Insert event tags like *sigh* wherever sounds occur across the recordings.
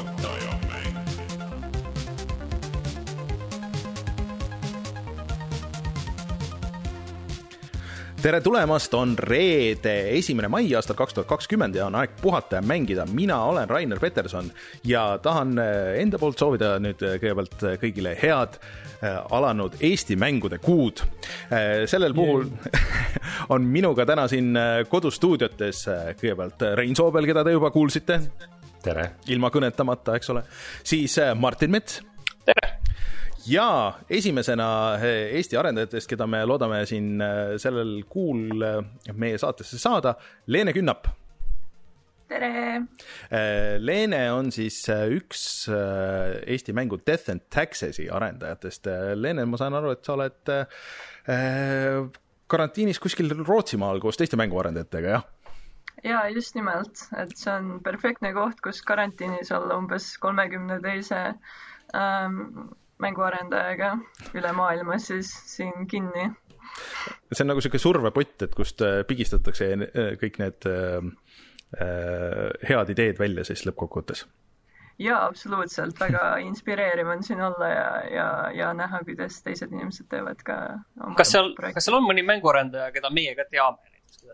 juhatajamäng. tere tulemast, on reede, esimene mai aastal kaks tuhat kakskümmend ja on aeg puhata ja mängida. mina olen Rainer Peterson ja tahan eh, enda poolt soovida nüüd eh, kõigepealt eh, kõigile head alanud Eesti mängude kuud. sellel puhul *laughs* on minuga täna siin kodustuudiotes kõigepealt Rein Soobel, keda te juba kuulsite, tere. ilma kõnetamata, eks ole, siis eh, Martin Mets tere! ja esimesena eh, Eesti arendajatest, keda me loodame siin eh, sellel kuul meie saatesse saada, Leene Künnap. tere! Leene on siis üks Eesti mängu Death and Taxes'i arendajatest. Leene, ma saan aru, et sa oled eh, karantiinis kuskil Rootsimaal koos teiste mänguarendajatega, jah? Ja just nimelt, et see on perfektne koht, kus karantiinis olla umbes kolmekümne teise ähm, mänguarendajaga üle maailma siis siin kinni. see on nagu sihuke survepott, et kust eh, pigistatakse eh, kõik need eh, eh, head ideed välja siis lõppkokkuvõttes ja absoluutselt, väga *laughs* inspireeriv on siin olla ja, ja, ja näha, kuidas teised inimesed teevad ka oma kas seal, kas seal on mõni mänguarendaja, keda meie ka teame näiteks?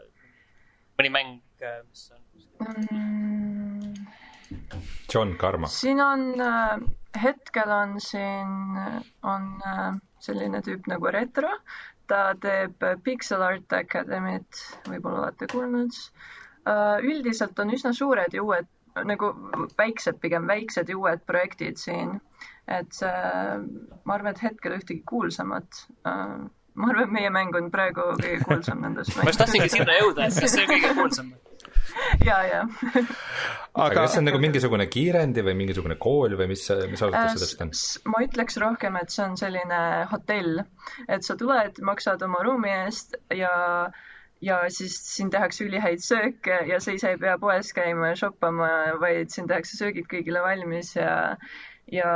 mõni mäng, mis on mm, John Karma. siin on äh,, hetkel on siin, on äh, selline tüüp nagu Retro, ta teeb äh, Pixel Art Academy't, võib-olla olete kuulnud üldiselt on üsna suured ja uued, nagu väiksed, pigem väiksed ja uued projektid siin. et ma arvan, et hetkel ühtegi kuulsamat ma arvan, et meie mäng on praegu kõige kuulsam *laughs* nendest ma just tahtsingi sinna jõuda, et kas see on kõige kuulsam? *laughs* *laughs* ja, ja aga kas see on nagu mingisugune kiirendi või mingisugune kool või mis, mis asutus sellest on? S- ma ütleks rohkem, et see on selline hotell, et sa tuled, maksad oma ruumi eest ja ja siis siin tehakse ülihäid sööke ja sa ise ei pea poes käima ja shoppama, vaid siin tehakse söögid kõigile valmis ja ja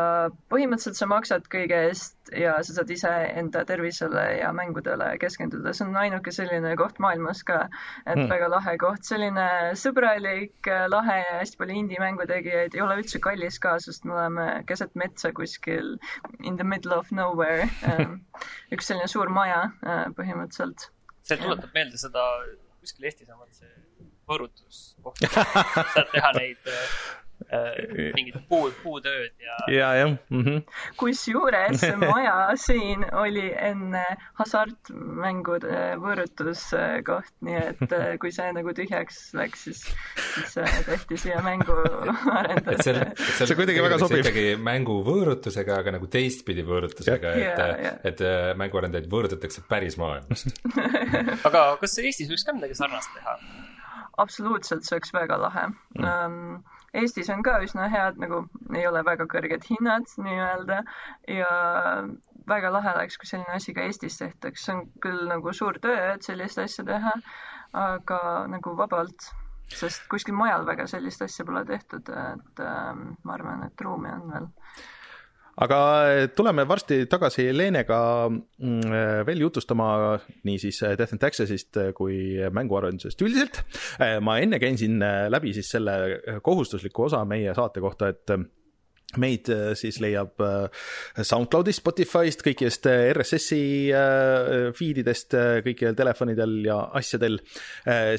põhimõtteliselt sa maksad kõige eest ja sa saad ise enda tervisele ja mängudele keskenduda, see on ainuke selline koht maailmas ka, et hmm. väga lahe koht, selline sõbralik, lahe ja hästi palju indie-mängu tegijaid, ei ole üldse kallis ka, sest me oleme keset metsa kuskil in the middle of nowhere. *laughs* üks selline suur maja äh, põhimõtteliselt. see tuletab meelde seda, kuskil Eestis on vaat see võõrutuskoht, saad teha *laughs* neid äh, mingid puu, puutööd ja ja, jah mm -hmm. kusjuures see *laughs* maja siin oli enne hasartmängude võõrutuskoht, nii et äh, kui see nagu tühjaks läks, siis, siis äh, tehti siia mängu *laughs* arendada et seal, et seal See kuidagi väga sobib. ikkagi mängu võõrutusega, aga nagu teistpidi võõrutusega, et et äh, mänguarendajaid võõrutatakse päris maailmas. *laughs* aga kas Eestis võiks ka midagi sarnast teha? absoluutselt, see oleks väga lahe mm.. Eestis on ka üsna head nagu, ei ole väga kõrged hinnad nii-öelda ja väga lahe oleks, kui selline asi ka Eestis tehtaks, see on küll nagu suur töö, et sellist asja teha, aga nagu vabalt, sest kuskil mujal väga sellist asja pole tehtud, et ähm, ma arvan, et ruumi on veel. Aga tuleme varsti tagasi Leenega mm, veel jutustama niisiis Death and Taxes'ist kui mänguarendusest üldiselt. ma enne käin siin läbi siis selle kohustusliku osa meie saate kohta, et meid äh, siis leiab äh, SoundCloudist, Spotify'st, kõikidest äh, RSS-i feed idest kõikidel telefonidel ja asjadel,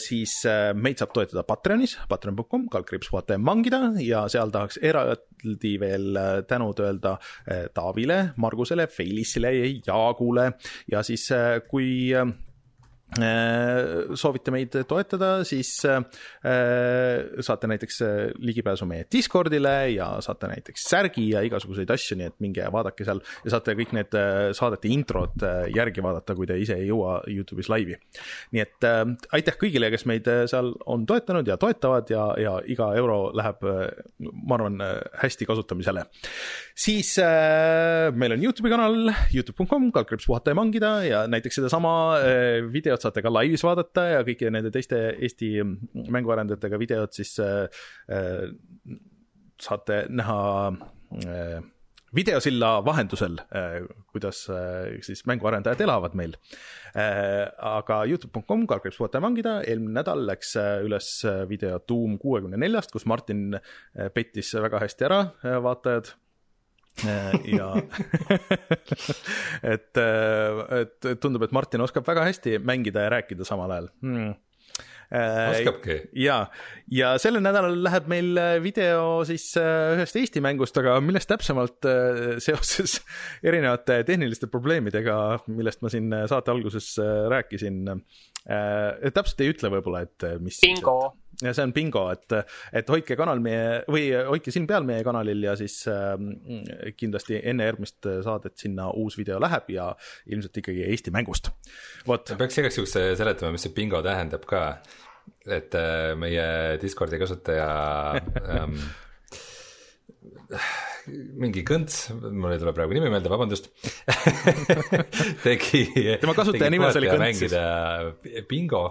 siis meid saab toetada Patreonis, patreon.com, kaldkriips puhata ja mangida ja seal tahaks eraldi veel tänud öelda Taavile, Margusele, Felisile ja Jaagule. Ja siis kui soovite meid toetada, siis äh, saate näiteks äh, ligipääsu meie Discordile ja saate näiteks särgi ja igasuguseid asju, nii et minge vaadake seal ja saate kõik need äh, saadete introd äh, järgi vaadata, kui te ise ei jõua Youtube'is laivi. nii et äh, aitäh kõigile, kes meid äh, seal on toetanud ja toetavad ja, ja iga euro läheb, ma arvan, hästi kasutamisele. siis äh, meil on Youtube'i kanal Youtube.com, kaldkriips puhata ja mangida ja näiteks sedasama äh, videot saate ka laivis vaadata ja kõikide nende teiste Eesti mänguarendajatega videot siis äh, äh, saate näha äh, videosilla vahendusel, kuidas siis mänguarendajad elavad meil. aga Youtube.com kaldkriips puhata ja mangida, eelmine nädal läks üles video Doom kuuekümne neljast, kus Martin pettis väga hästi ära vaatajad ja *laughs* et, et tundub, et Martin oskab väga hästi mängida ja rääkida samal ajal hmm oskabki. ja, ja sellel nädalal läheb meil video siis ühest Eesti mängust, aga millest täpsemalt seoses *laughs* erinevate tehniliste probleemidega, millest ma siin saate alguses rääkisin. täpselt ei ütle võib-olla, et mis. bingo ja see on bingo, et, et hoidke kanal meie või hoidke silm peal meie kanalil ja siis äh, kindlasti enne järgmist saadet sinna uus video läheb ja ilmselt ikkagi Eesti mängust. vot. peaks igaks juhuks seletama, mis see bingo tähendab ka, et äh, meie Discordi kasutaja ähm, mingi kõnts, mul ei tule praegu nimi meelde, vabandust *laughs* tegi. tema kasutaja nimes oli kõnts. mängida bingo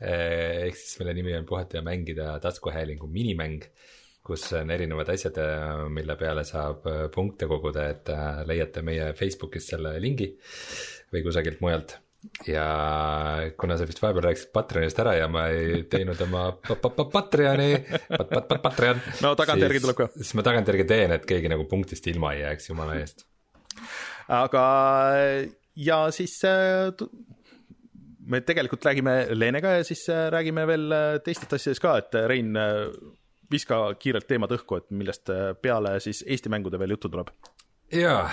ehk siis mille nimi on puhata ja mängida taskuhäälingu minimäng, kus on erinevad asjad, eh, mille peale saab eh, punkte koguda, et leiate meie Facebookist selle lingi või kusagilt mujalt ja kuna sa vist vahepeal rääkisid Patreonist ära ja ma ei teinud oma *laughs* Patreoni, Patreon. no tagantjärgi tuleb ka. siis ma tagantjärgi teen, et keegi nagu punktist ilma ei jääks, jumala eest. aga ja siis me tegelikult räägime Leenega ja siis äh, räägime veel äh, teistest asjadest ka, et äh, Rein, viska kiirelt teemad õhku, et millest peale siis Eesti mängude veel juttu tuleb jaa,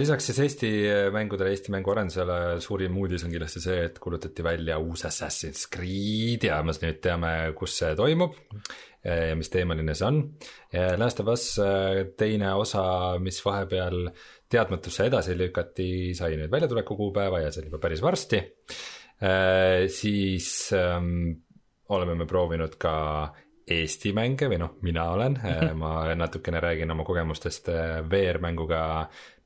lisaks siis Eesti mängudele, Eesti mänguarendusele suurim uudis on kindlasti see, et kuulutati välja uus Assassin's Creed ja me nüüd teame, kus see toimub ja mis teemaline see on. Last of Us teine osa, mis vahepeal teadmatusse edasi lükati, sai nüüd väljatuleku kuupäeva ja see on juba päris varsti siis ähm, oleme me proovinud ka Eesti mänge või noh, mina olen äh, ma natukene räägin oma kogemustest äh, VR-mänguga,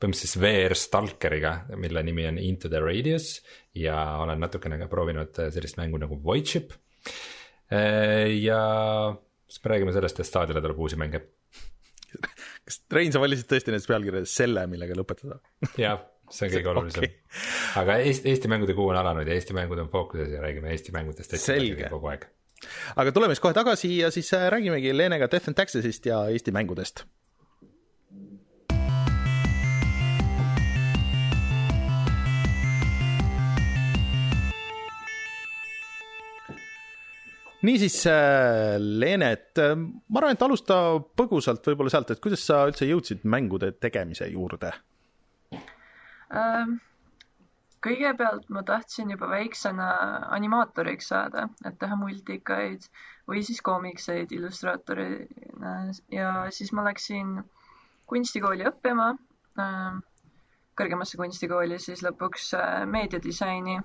põhimõtteliselt siis VR Stalkeriga, mille nimi on Into the Radius ja olen natukene ka proovinud sellist mängu nagu Voidship. ja siis me räägime sellest, et staadionile tuleb uusi mänge. *laughs* kas Rein, sa valisid tõesti nendes pealkirjades selle, millega lõpetada? jah see on kõige olulisem. Okay.. aga Eesti, Eesti mängude kuu on alanud ja Eesti mängud on fookuses ja räägime Eesti mängudest kogu aeg. aga tuleme siis kohe tagasi ja siis äh, räägimegi Leenega Death and Taxes'ist ja Eesti mängudest. Niisiis, äh, Leene, et äh, ma arvan, et alusta põgusalt võib-olla sealt, et kuidas sa üldse jõudsid mängude tegemise juurde kõigepealt ma tahtsin juba väiksena animaatoriks saada, et teha multikaid või siis koomikseid illustraatorina ja siis ma läksin kunstikooli õppima, ähm, kõrgemasse kunstikooli siis lõpuks äh, meediadisaini.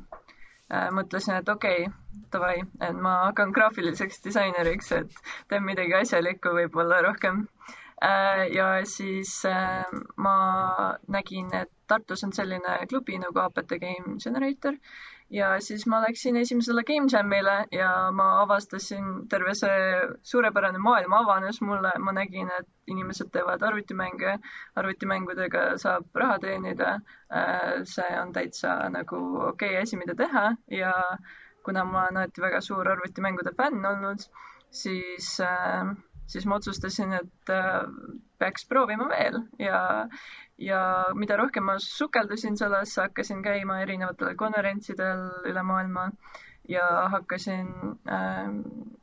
Äh, mõtlesin, et okei okay,, davai, et ma hakkan graafiliseks disaineriks, et teen midagi asjalikku, võib-olla rohkem Äh, ja siis ma nägin, et Tartus on selline klubi nagu APT Game Generator. Ja siis ma läksin esimesele Game Jamile ja ma avastasin, terve see suurepärane maailm avanes mulle, ma nägin, et inimesed teevad arvutimänge, arvutimängudega saab raha teenida. Äh, see on täitsa nagu okei okay asi, mida teha. Ja kuna ma olen alati väga suur arvutimängude fänn olnud, siis äh, siis ma otsustasin, et äh, peaks proovima veel. Ja, ja mida rohkem ma sukeldusin sellesse, hakkasin käima erinevatel konverentsidel üle maailma ja hakkasin äh,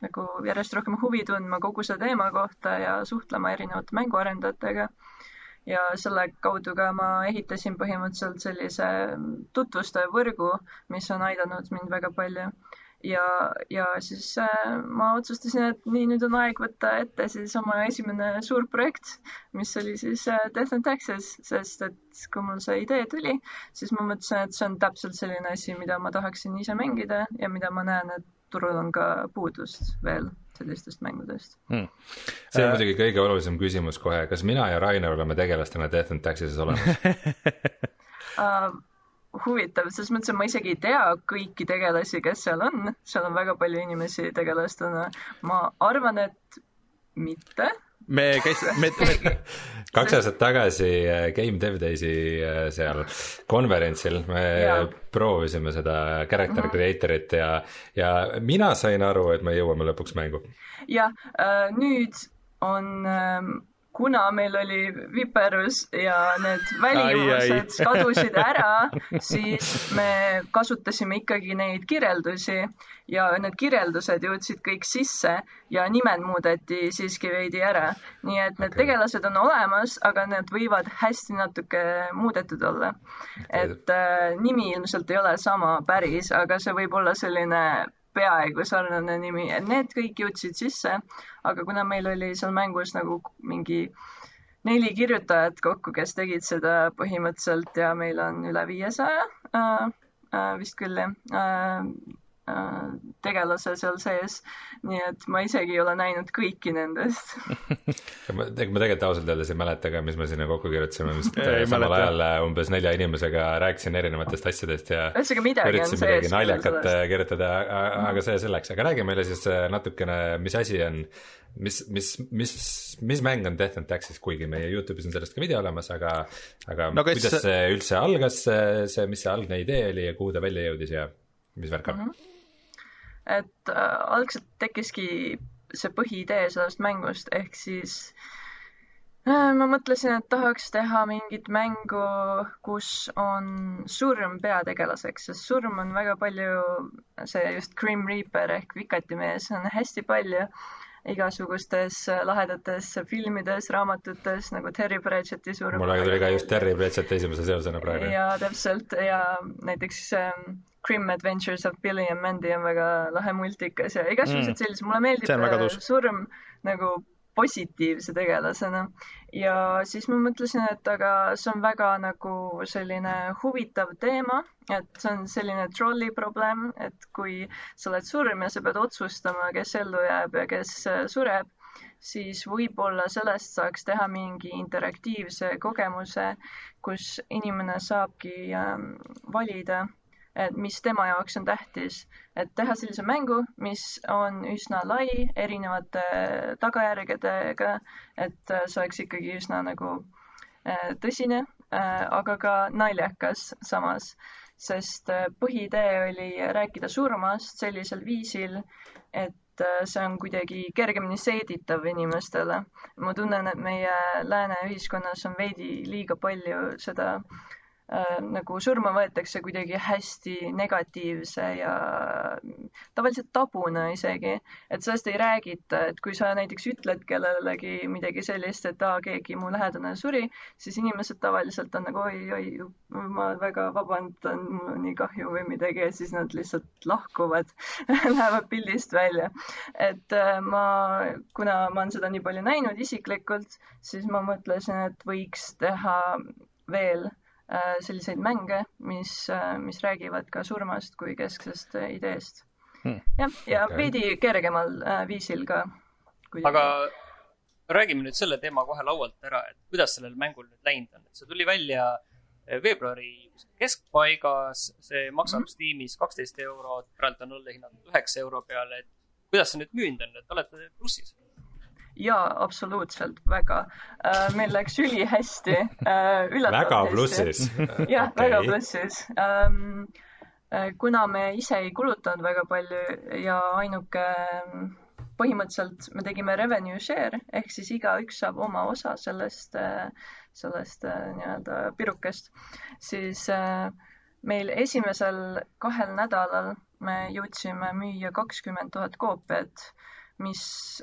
nagu järjest rohkem huvi tundma kogu selle teema kohta ja suhtlema erinevate mänguarendajatega. ja selle kaudu ka ma ehitasin põhimõtteliselt sellise tutvustaja võrgu, mis on aidanud mind väga palju ja, ja siis äh, ma otsustasin, et nii, nüüd on aeg võtta ette siis oma esimene suur projekt, mis oli siis äh, Death and Taxes, sest et kui mul see idee tuli, siis ma mõtlesin, et see on täpselt selline asi, mida ma tahaksin ise mängida ja mida ma näen, et turul on ka puudust veel sellistest mängudest. Hmm.. see on äh, muidugi kõige olulisem küsimus kohe, kas mina ja Rainer oleme tegelastena Death and Taxesis olemas? Uh, *laughs* huvitav, selles mõttes, et ma isegi ei tea kõiki tegelasi, kes seal on, seal on väga palju inimesi tegelastena. ma arvan, et mitte, me käisime, me, me *laughs* kaks aastat tagasi äh, Game Dev Daysi äh, seal konverentsil me ja. proovisime seda character mm -hmm. creator'it ja, ja mina sain aru, et me jõuame lõpuks mängu. jah äh,, nüüd on äh, kuna meil oli viperus ja need välimused kadusid *laughs* ära, siis me kasutasime ikkagi neid kirjeldusi ja need kirjeldused jõudsid kõik sisse ja nimed muudeti siiski veidi ära. nii et need okay. tegelased on olemas, aga need võivad hästi natuke muudetud olla. et äh, nimi ilmselt ei ole sama päris, aga see võib olla selline peaaegu sarnane nimi, et need kõik jõudsid sisse, aga kuna meil oli seal mängus nagu mingi neli kirjutajat kokku, kes tegid seda põhimõtteliselt ja meil on üle viiesaja äh, äh, vist küll jah äh, tegelase seal sees. nii et ma isegi ei ole näinud kõiki nendest ma, ma tegelikult ausalt öeldes ei mäleta ka, mis me sinna kokku kirjutasime, ma lihtsalt samal ajal äh, umbes nelja inimesega rääkisin erinevatest asjadest ja ühesõnaga midagi on sees. naljakat äh, kirjutada, aga see selleks, aga räägi meile siis natukene, mis asi on mis, mis, mis, mis mäng on Death and Taxes, kuigi meie Youtube'is on sellest ka video olemas, aga, aga no, kuidas see üldse algas, see, see, mis see algne idee oli ja kuhu ta välja jõudis ja mis värk on mm? -hmm et äh, algselt tekkiski see põhiidee sellest mängust, ehk siis äh, ma mõtlesin, et tahaks teha mingit mängu, kus on surm peategelaseks, sest surm on väga palju, see just Grim Reaper ehk vikatimees on hästi palju igasugustes lahedates filmides, raamatutes nagu Terry Pratchetti surm. mulle tuli ka just Terry Pratchett esimese seosena praegu. ja täpselt ja näiteks ähm, Grim Adventures of Billy and Mandy on väga lahe multikas ja igasugused mm. sellised, mulle meeldib surm nagu positiivse tegelasena. ja siis ma mõtlesin, et aga see on väga nagu selline huvitav teema, et see on selline trolli probleem, et kui sa oled surm ja sa pead otsustama, kes ellu jääb ja kes äh, sureb, siis võib-olla sellest saaks teha mingi interaktiivse kogemuse, kus inimene saabki ähm, valida et mis tema jaoks on tähtis, et teha sellise mängu, mis on üsna lai erinevate tagajärgedega, et see oleks ikkagi üsna nagu äh, tõsine, äh, aga ka naljakas samas, sest äh, põhiidee oli rääkida surmast sellisel viisil, et see on kuidagi kergemini seeditav inimestele. ma tunnen, et meie lääne ühiskonnas on veidi liiga palju seda äh, äh, nagu surma võetakse kuidagi hästi negatiivse ja tavaliselt tabuna isegi, et sellest ei räägita, et kui sa näiteks ütled kellelegi midagi sellist, et aa, keegi mu lähedane suri, siis inimesed tavaliselt on nagu oi-oi, ma väga vabandan, mul on nii kahju või midagi ja siis nad lihtsalt lahkuvad *laughs* lähevad pildist välja. et äh, ma, kuna ma olen seda nii palju näinud isiklikult, siis ma mõtlesin, et võiks teha veel Äh, selliseid mänge, mis, äh, mis räägivad ka surmast kui kesksest äh, ideest hmm.. jah, ja okay. veidi kergemal viisil ka. aga räägime nüüd selle teema kohe laualt ära, et kuidas sellel mängul nüüd läinud on, et see tuli välja veebruari keskpaigas, see maksab mm -hmm. Steamis kaksteist eurot, praegu on olla hinnatud üheksa euro peale, et kuidas see nüüd müünud on, et olete plussis? Jaa, absoluutselt, väga. Äh, meil läks ülihästi, äh, üllatavalt väga plussis. jah väga plussis. Ähm, äh, kuna me ise ei kulutanud väga palju ja ainuke põhimõtteliselt me tegime revenue share ehk siis igaüks saab oma osa sellest, sellest nii-öelda pirukast, siis meil esimesel kahel nädalal me jõudsime müüa kakskümmend tuhat koopiat mis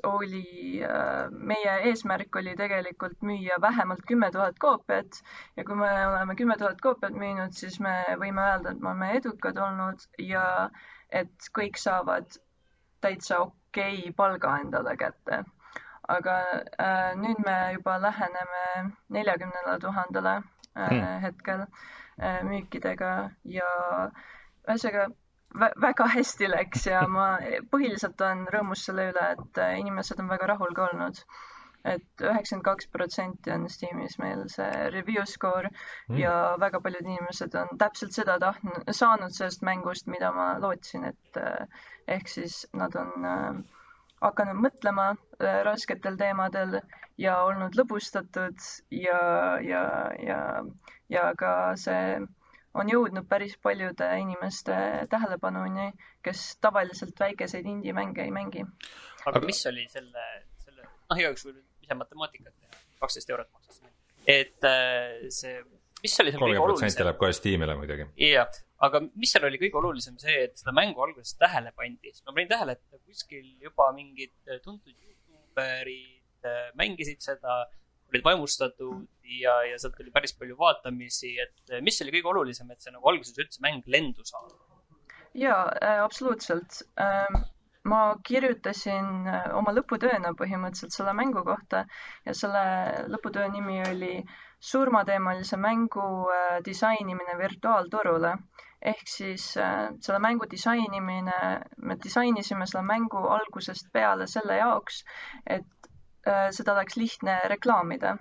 oli, äh, meie eesmärk oli tegelikult müüa vähemalt kümme tuhat koopiat ja kui me oleme kümme tuhat koopiat müünud, siis me võime öelda, et me oleme edukad olnud ja et kõik saavad täitsa okei okay palga endale kätte. aga äh, nüüd me juba läheneme neljakümnele tuhandele äh, hmm. hetkel äh, müükidega ja ühesõnaga väga hästi läks ja ma põhiliselt olen rõõmus selle üle, et äh, inimesed on väga rahul ka olnud. et üheksakümmend kaks protsenti on Steamis meil see review score mm. ja väga paljud inimesed on täpselt seda tahtnud, saanud sellest mängust, mida ma lootsin, et äh, ehk siis nad on äh, hakanud mõtlema rasketel teemadel ja olnud lõbustatud ja, ja, ja, ja ka see on jõudnud päris paljude inimeste tähelepanuni, kes tavaliselt väikeseid indie-mänge ei mängi. aga mis oli selle, selle, noh, igaüks võib ise matemaatikat teha, kaksteist eurot maksas. et äh, see, mis oli seal kõige kolmkümmend olulisem? protsenti läheb kohe Steamile muidugi. jah, aga mis seal oli kõige olulisem, see, et seda mängu alguses tähele pandi, sest ma panin tähele, et kuskil juba mingid tuntud Youtuberid äh, mängisid seda, olid vaimustatud ja, ja sealt tuli päris palju vaatamisi, et äh, mis oli kõige olulisem, et see nagu alguses üldse mäng lendu saab? jaa äh,, absoluutselt ähm ma kirjutasin äh, oma lõputööna põhimõtteliselt selle mängu kohta ja selle lõputöö nimi oli surmateemalise mängu äh, disainimine virtuaalturule. ehk siis äh, selle mängu disainimine, me disainisime selle mängu algusest peale selle jaoks, et seda oleks lihtne reklaamida.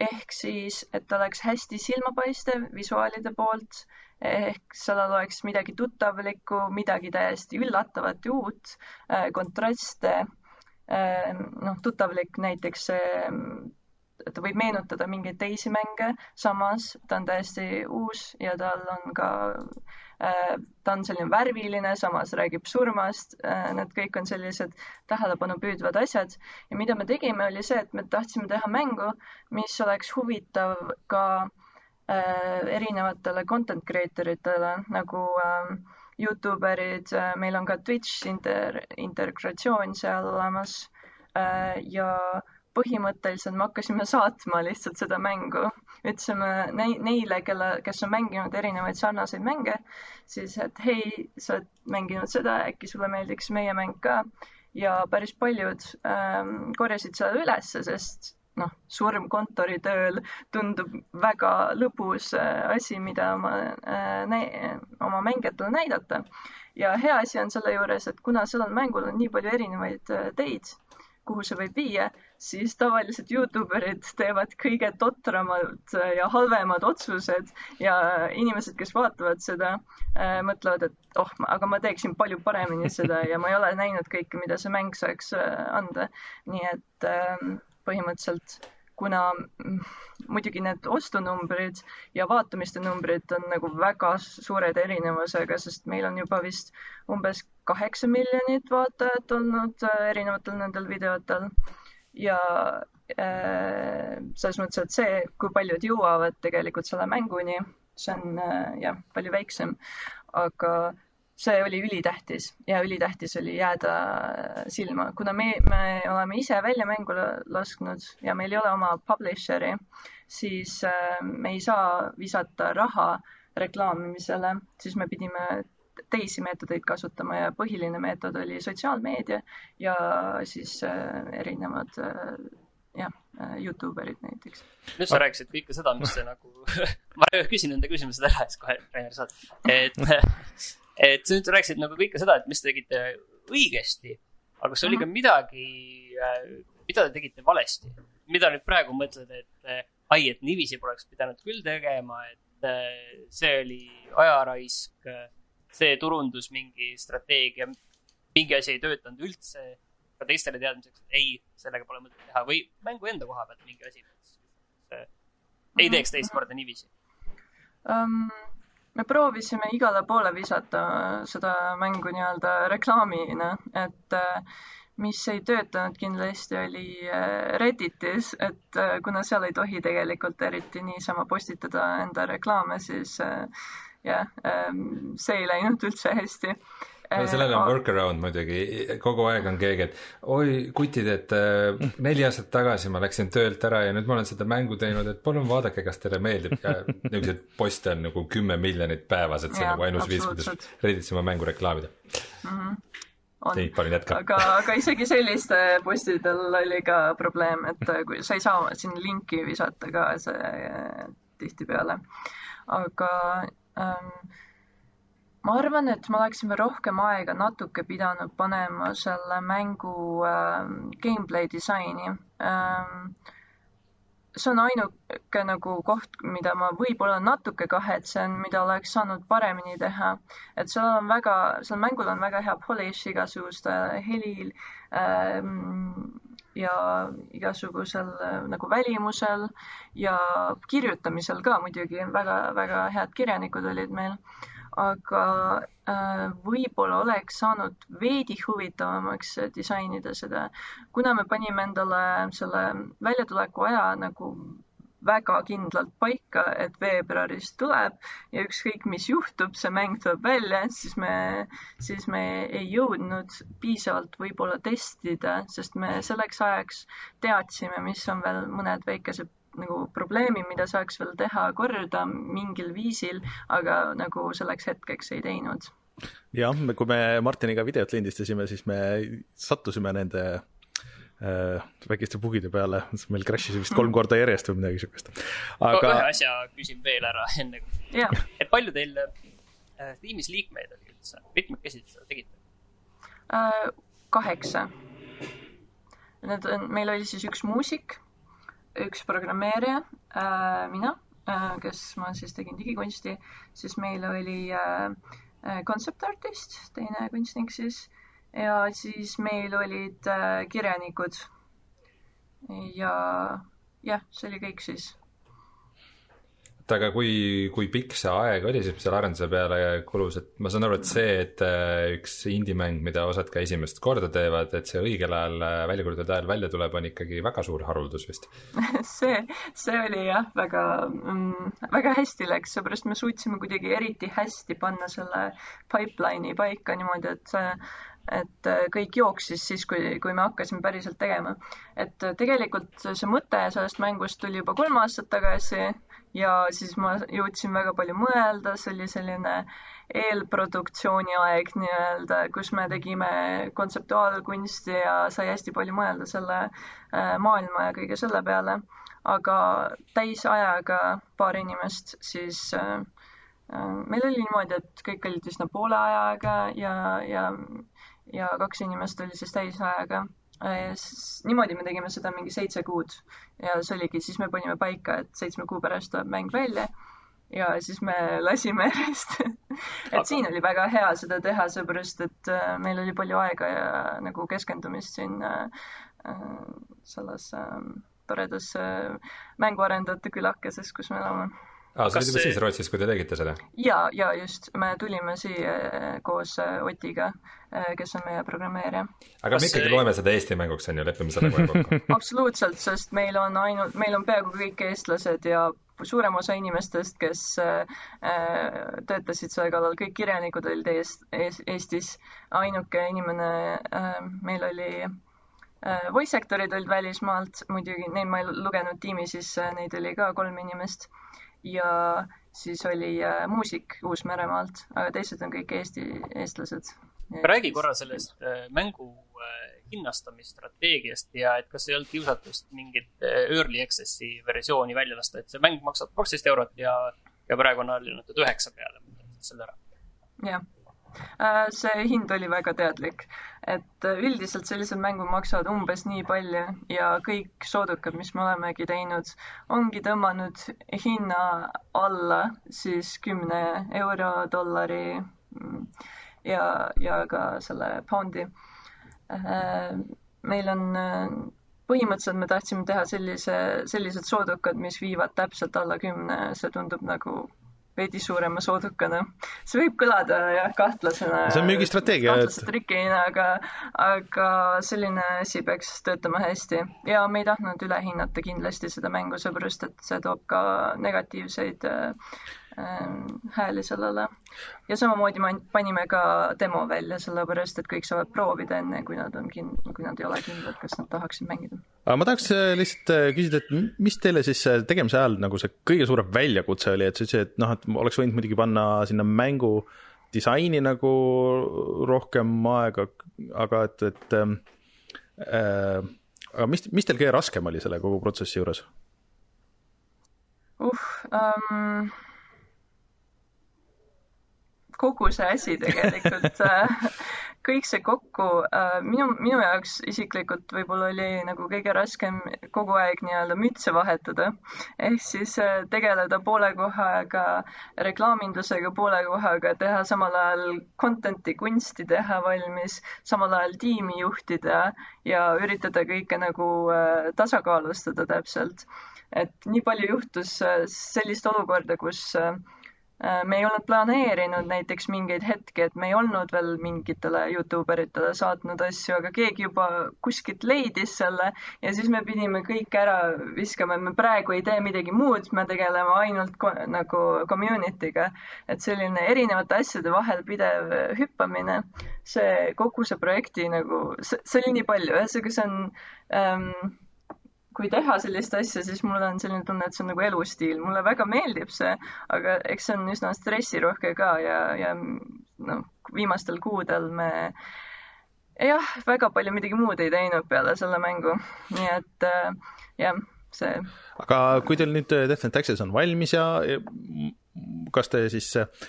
ehk siis, et oleks hästi silmapaistev visuaalide poolt ehk sellel oleks midagi tuttavlikku, midagi täiesti üllatavat ja uut, äh, kontraste, äh, noh, tuttavlik näiteks ta võib meenutada mingeid teisi mänge, samas ta on täiesti uus ja tal on ka, äh, ta on selline värviline, samas räägib surmast, need kõik on sellised tähelepanu püüdvad asjad. Ja mida me tegime, oli see, et me tahtsime teha mängu, mis oleks huvitav ka äh, Äh, erinevatele content creator itele nagu Youtuberid, äh, meil on ka Twitch inter-, integratsioon seal olemas äh, ja põhimõtteliselt me hakkasime saatma lihtsalt seda mängu. ütlesime neile, kelle, kes on mänginud erinevaid sarnaseid mänge, siis et hei, sa oled mänginud seda, äkki sulle meeldiks meie mäng ka. ja päris paljud ähm, korjasid seda ülesse, sest noh, surm kontoritööl tundub väga lõbus äh, asi, mida oma äh,, oma mängijatele näidata. ja hea asi on selle juures, et kuna sellel mängul on nii palju erinevaid äh, teid, kuhu see võib viia, siis tavaliselt Youtuberid teevad kõige totramad ja halvemad otsused ja inimesed, kes vaatavad seda äh,, mõtlevad, et oh, aga ma teeksin palju paremini seda ja ma ei ole näinud kõike, mida see mäng saaks äh, anda. nii et äh, põhimõtteliselt, kuna muidugi need ostunumbrid ja vaatamiste numbrid on nagu väga suured erinevusega, sest meil on juba vist umbes kaheksa miljonit vaatajat olnud äh, erinevatel nendel videotel. Ja äh, selles mõttes, et see, kui paljud jõuavad tegelikult selle mänguni, see on äh, jah, palju väiksem, aga see oli ülitähtis ja ülitähtis oli jääda silma, kuna me, me oleme ise välja mängu lasknud ja meil ei ole oma publisher'i, siis äh, me ei saa visata raha reklaamimisele, siis me pidime teisi meetodeid kasutama ja põhiline meetod oli sotsiaalmeedia ja siis äh, erinevad äh, jah, Youtuberid näiteks. nüüd sa rääkisid kõike seda, mis see nagu *laughs* ma küsin enda küsimused ära, siis kohe Rainer saad, et *laughs* et sa nüüd rääkisid nagu kõike seda, et mis te tegite õigesti, aga kas oli ka midagi, äh, mida te tegite valesti? mida nüüd praegu mõtled, et äh, ai, et niiviisi poleks pidanud küll tegema, et äh, see oli ajaraisk, see turundus mingi strateegia, mingi asi ei töötanud üldse, ka teistele teadmiseks, et ei, sellega pole mõtet teha või mängu enda koha pealt mingi asi, ei teeks teist korda niiviisi um,? Me proovisime igale poole visata seda mängu nii-öelda reklaamina, et äh, mis ei töötanud kindlasti, oli äh, Redditis, et äh, kuna seal ei tohi tegelikult eriti niisama postitada enda reklaame, siis jah, see ei läinud üldse hästi no sellel on workaround muidugi, kogu aeg on keegi, et oi kutid, et äh, neli aastat tagasi ma läksin töölt ära ja nüüd ma olen seda mängu teinud, et palun vaadake, kas teile meeldib ja niisuguseid poste on nagu kümme miljonit päevas, et see on nagu ainus viis, kuidas Redditis oma mängu reklaamida mm. -hmm on. aga, aga isegi selliste postidel oli ka probleem, et kui sa ei saa sinna linki visata ka see tihtipeale. aga ähm, ma arvan, et ma oleksin veel rohkem aega natuke pidanud panema selle mängu äh, gameplay disaini ähm,. see on ainuke nagu koht, mida ma võib-olla natuke kahetsen, mida oleks saanud paremini teha. et seal on väga, seal mängul on väga hea polish igasugustel helil ähm, ja igasugusel äh, nagu välimusel ja kirjutamisel ka muidugi väga-väga head kirjanikud olid meil aga äh, võib-olla oleks saanud veidi huvitavamaks disainida seda, kuna me panime endale selle väljatuleku aja nagu väga kindlalt paika, et veebruaris tuleb ja ükskõik, mis juhtub, see mäng tuleb välja, siis me, siis me ei jõudnud piisavalt võib-olla testida, sest me selleks ajaks teadsime, mis on veel mõned väikesed nagu probleemi, mida saaks veel teha korda mingil viisil, aga nagu selleks hetkeks ei teinud. jah, kui me Martiniga videot lindistasime, siis me sattusime nende äh, väikeste bugide peale, meil crash'is vist kolm korda järjest või midagi siukest. aga. ühe asja küsin veel ära enne kui yeah., et palju teil äh, tiimis liikmeid oli üldse, mitmekesi te seda tegite äh,? kaheksa. Need on, meil oli siis üks muusik üks programmeerija äh,, mina äh,, kes ma siis tegin digikunsti, siis meil oli äh, äh, concept artist, teine kunstnik siis, ja siis meil olid äh, kirjanikud. ja jah, see oli kõik siis et aga kui, kui pikk see aeg oli siis, selle arenduse peale kulus, et ma saan aru, et see, et äh, üks indie-mäng, mida osad ka esimest korda teevad, et see õigel ajal, äh, välja kuulutatud ajal välja tuleb, on ikkagi väga suur haruldus vist *laughs* see, see oli jah, väga mm,, väga hästi läks, seepärast me suutsime kuidagi eriti hästi panna selle pipeline'i paika niimoodi, et et äh, kõik jooksis siis, kui, kui me hakkasime päriselt tegema. et tegelikult see mõte sellest mängust tuli juba kolm aastat tagasi ja siis ma jõudsin väga palju mõelda, see oli selline eelproduktsiooni aeg nii-öelda, kus me tegime kontseptuaalkunsti ja sai hästi palju mõelda selle äh, maailma ja kõige selle peale. aga täisajaga paar inimest, siis äh, äh, meil oli niimoodi, et kõik olid üsna poole ajaga ja, ja, ja kaks inimest oli siis täisajaga Äh, niimoodi me tegime seda mingi seitse kuud. Ja see oligi, siis me panime paika, et seitsme kuu pärast tuleb mäng välja. Ja siis me lasime *laughs* järjest. Et Aga... siin oli väga hea seda teha, seepärast et äh, meil oli palju aega ja nagu keskendumist siin äh, selles toredas mänguarendajate külakeses, kus me elame aa, sa olid juba siis Rootsis, kui te tegite seda? ja, ja just, me tulime siia eh, koos eh, Otiga, eh, kes on meie programmeerija. aga kas me ikkagi see... loeme seda Eesti mänguks, on ju, lepime selle kohe kokku *laughs* absoluutselt, sest meil on ainult, meil on peaaegu kõik eestlased ja suurem osa inimestest, kes töötasid selle kallal, kõik kirjanikud olid eest, eest, Eestis. ainuke inimene meil oli voice actor'id olid välismaalt, muidugi neid ma ei lugenud tiimi sisse, neid oli ka kolm inimest ja siis oli äh, muusik Uus-Meremaalt, aga teised on kõik Eesti, eestlased. räägi korra sellest äh, mängu äh, hinnastamisstrateegiast ja et kas ei olnud kiusatust mingit early access'i versiooni välja lasta, et see mäng maksab kaksteist eurot ja, ja praegu on allahinnatud üheksa peale, selle ära. jah see hind oli väga teadlik, et äh, üldiselt sellised mängud maksavad umbes nii palju ja kõik soodukad, mis me olemegi teinud, ongi tõmmanud hinna alla siis kümne euro, dollari mm, ja, ja ka selle poundi. Äh, meil on põhimõtteliselt me tahtsime teha sellise, sellised soodukad, mis viivad täpselt alla kümne, see tundub nagu veidi suurema soodukana. see võib kõlada jah, kahtlasena. see on müügistrateegia. kahtlase trikina, aga, aga selline asi peaks töötama hästi ja me ei tahtnud üle hinnata kindlasti seda mängu, seepärast et see toob ka negatiivseid äh, hääli sellele. ja samamoodi panime ka demo välja, sellepärast et kõik saavad proovida enne, kui nad on kin-, kui nad ei ole kindlad, kas nad tahaksid mängida. aga ma tahaks äh, lihtsalt äh, küsida, et mis teile siis äh, tegemise ajal nagu see kõige suurem väljakutse oli, et sa ütlesid, et noh, et oleks võinud muidugi panna sinna mängu disaini nagu rohkem aega, aga et, et äh, aga mis, mis teil kõige raskem oli selle kogu protsessi juures? uh um kogu see asi tegelikult kõik see kokku äh, minu, minu jaoks isiklikult võib-olla oli nagu kõige raskem kogu aeg nii-öelda mütse vahetada. ehk siis äh, tegeleda poole kohaga reklaamindusega, poole kohaga teha samal ajal content'i, kunsti teha valmis, samal ajal tiimi juhtida ja üritada kõike nagu äh, tasakaalustada täpselt. et nii palju juhtus äh, sellist olukorda, kus äh, Äh, me ei olnud planeerinud näiteks mingeid hetki, et me ei olnud veel mingitele Youtube eritele saatnud asju, aga keegi juba kuskilt leidis selle ja siis me pidime kõik ära viskama, et me praegu ei tee midagi muud, me tegeleme ainult nagu community'ga. et selline erinevate asjade vahel pidev hüppamine, see kogu see projekti nagu, see oli nii palju, ühesõnaga see on ähm, kui teha sellist asja, siis mul on selline tunne, et see on nagu elustiil, mulle väga meeldib see, aga eks see on üsna stressirohke ka ja, ja noh, viimastel kuudel me jah, väga palju midagi muud ei teinud peale selle mängu, nii et äh, jah, see. aga kui teil nüüd Death and Taxes on valmis ja kas te siis äh,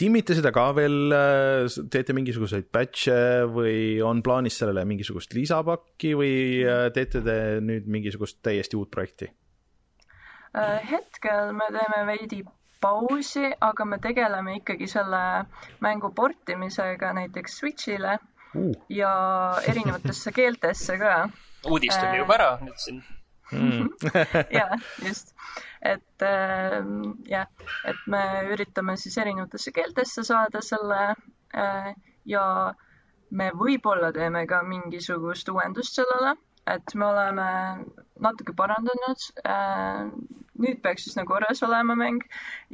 timmite seda ka veel, äh, teete mingisuguseid batch'e või on plaanis sellele mingisugust lisapakki või äh, teete te nüüd mingisugust täiesti uut projekti? hetkel me teeme veidi pausi, aga me tegeleme ikkagi selle mängu portimisega näiteks Switch'ile uh. ja erinevatesse keeltesse ka. *laughs* uudis tuli juba ära nüüd siin mm. *laughs* jaa, just et äh, jah, et me üritame siis erinevatesse keeltesse saada selle äh, ja me võib-olla teeme ka mingisugust uuendust sellele, et me oleme natuke parandanud äh,. nüüd peaks üsna korras olema mäng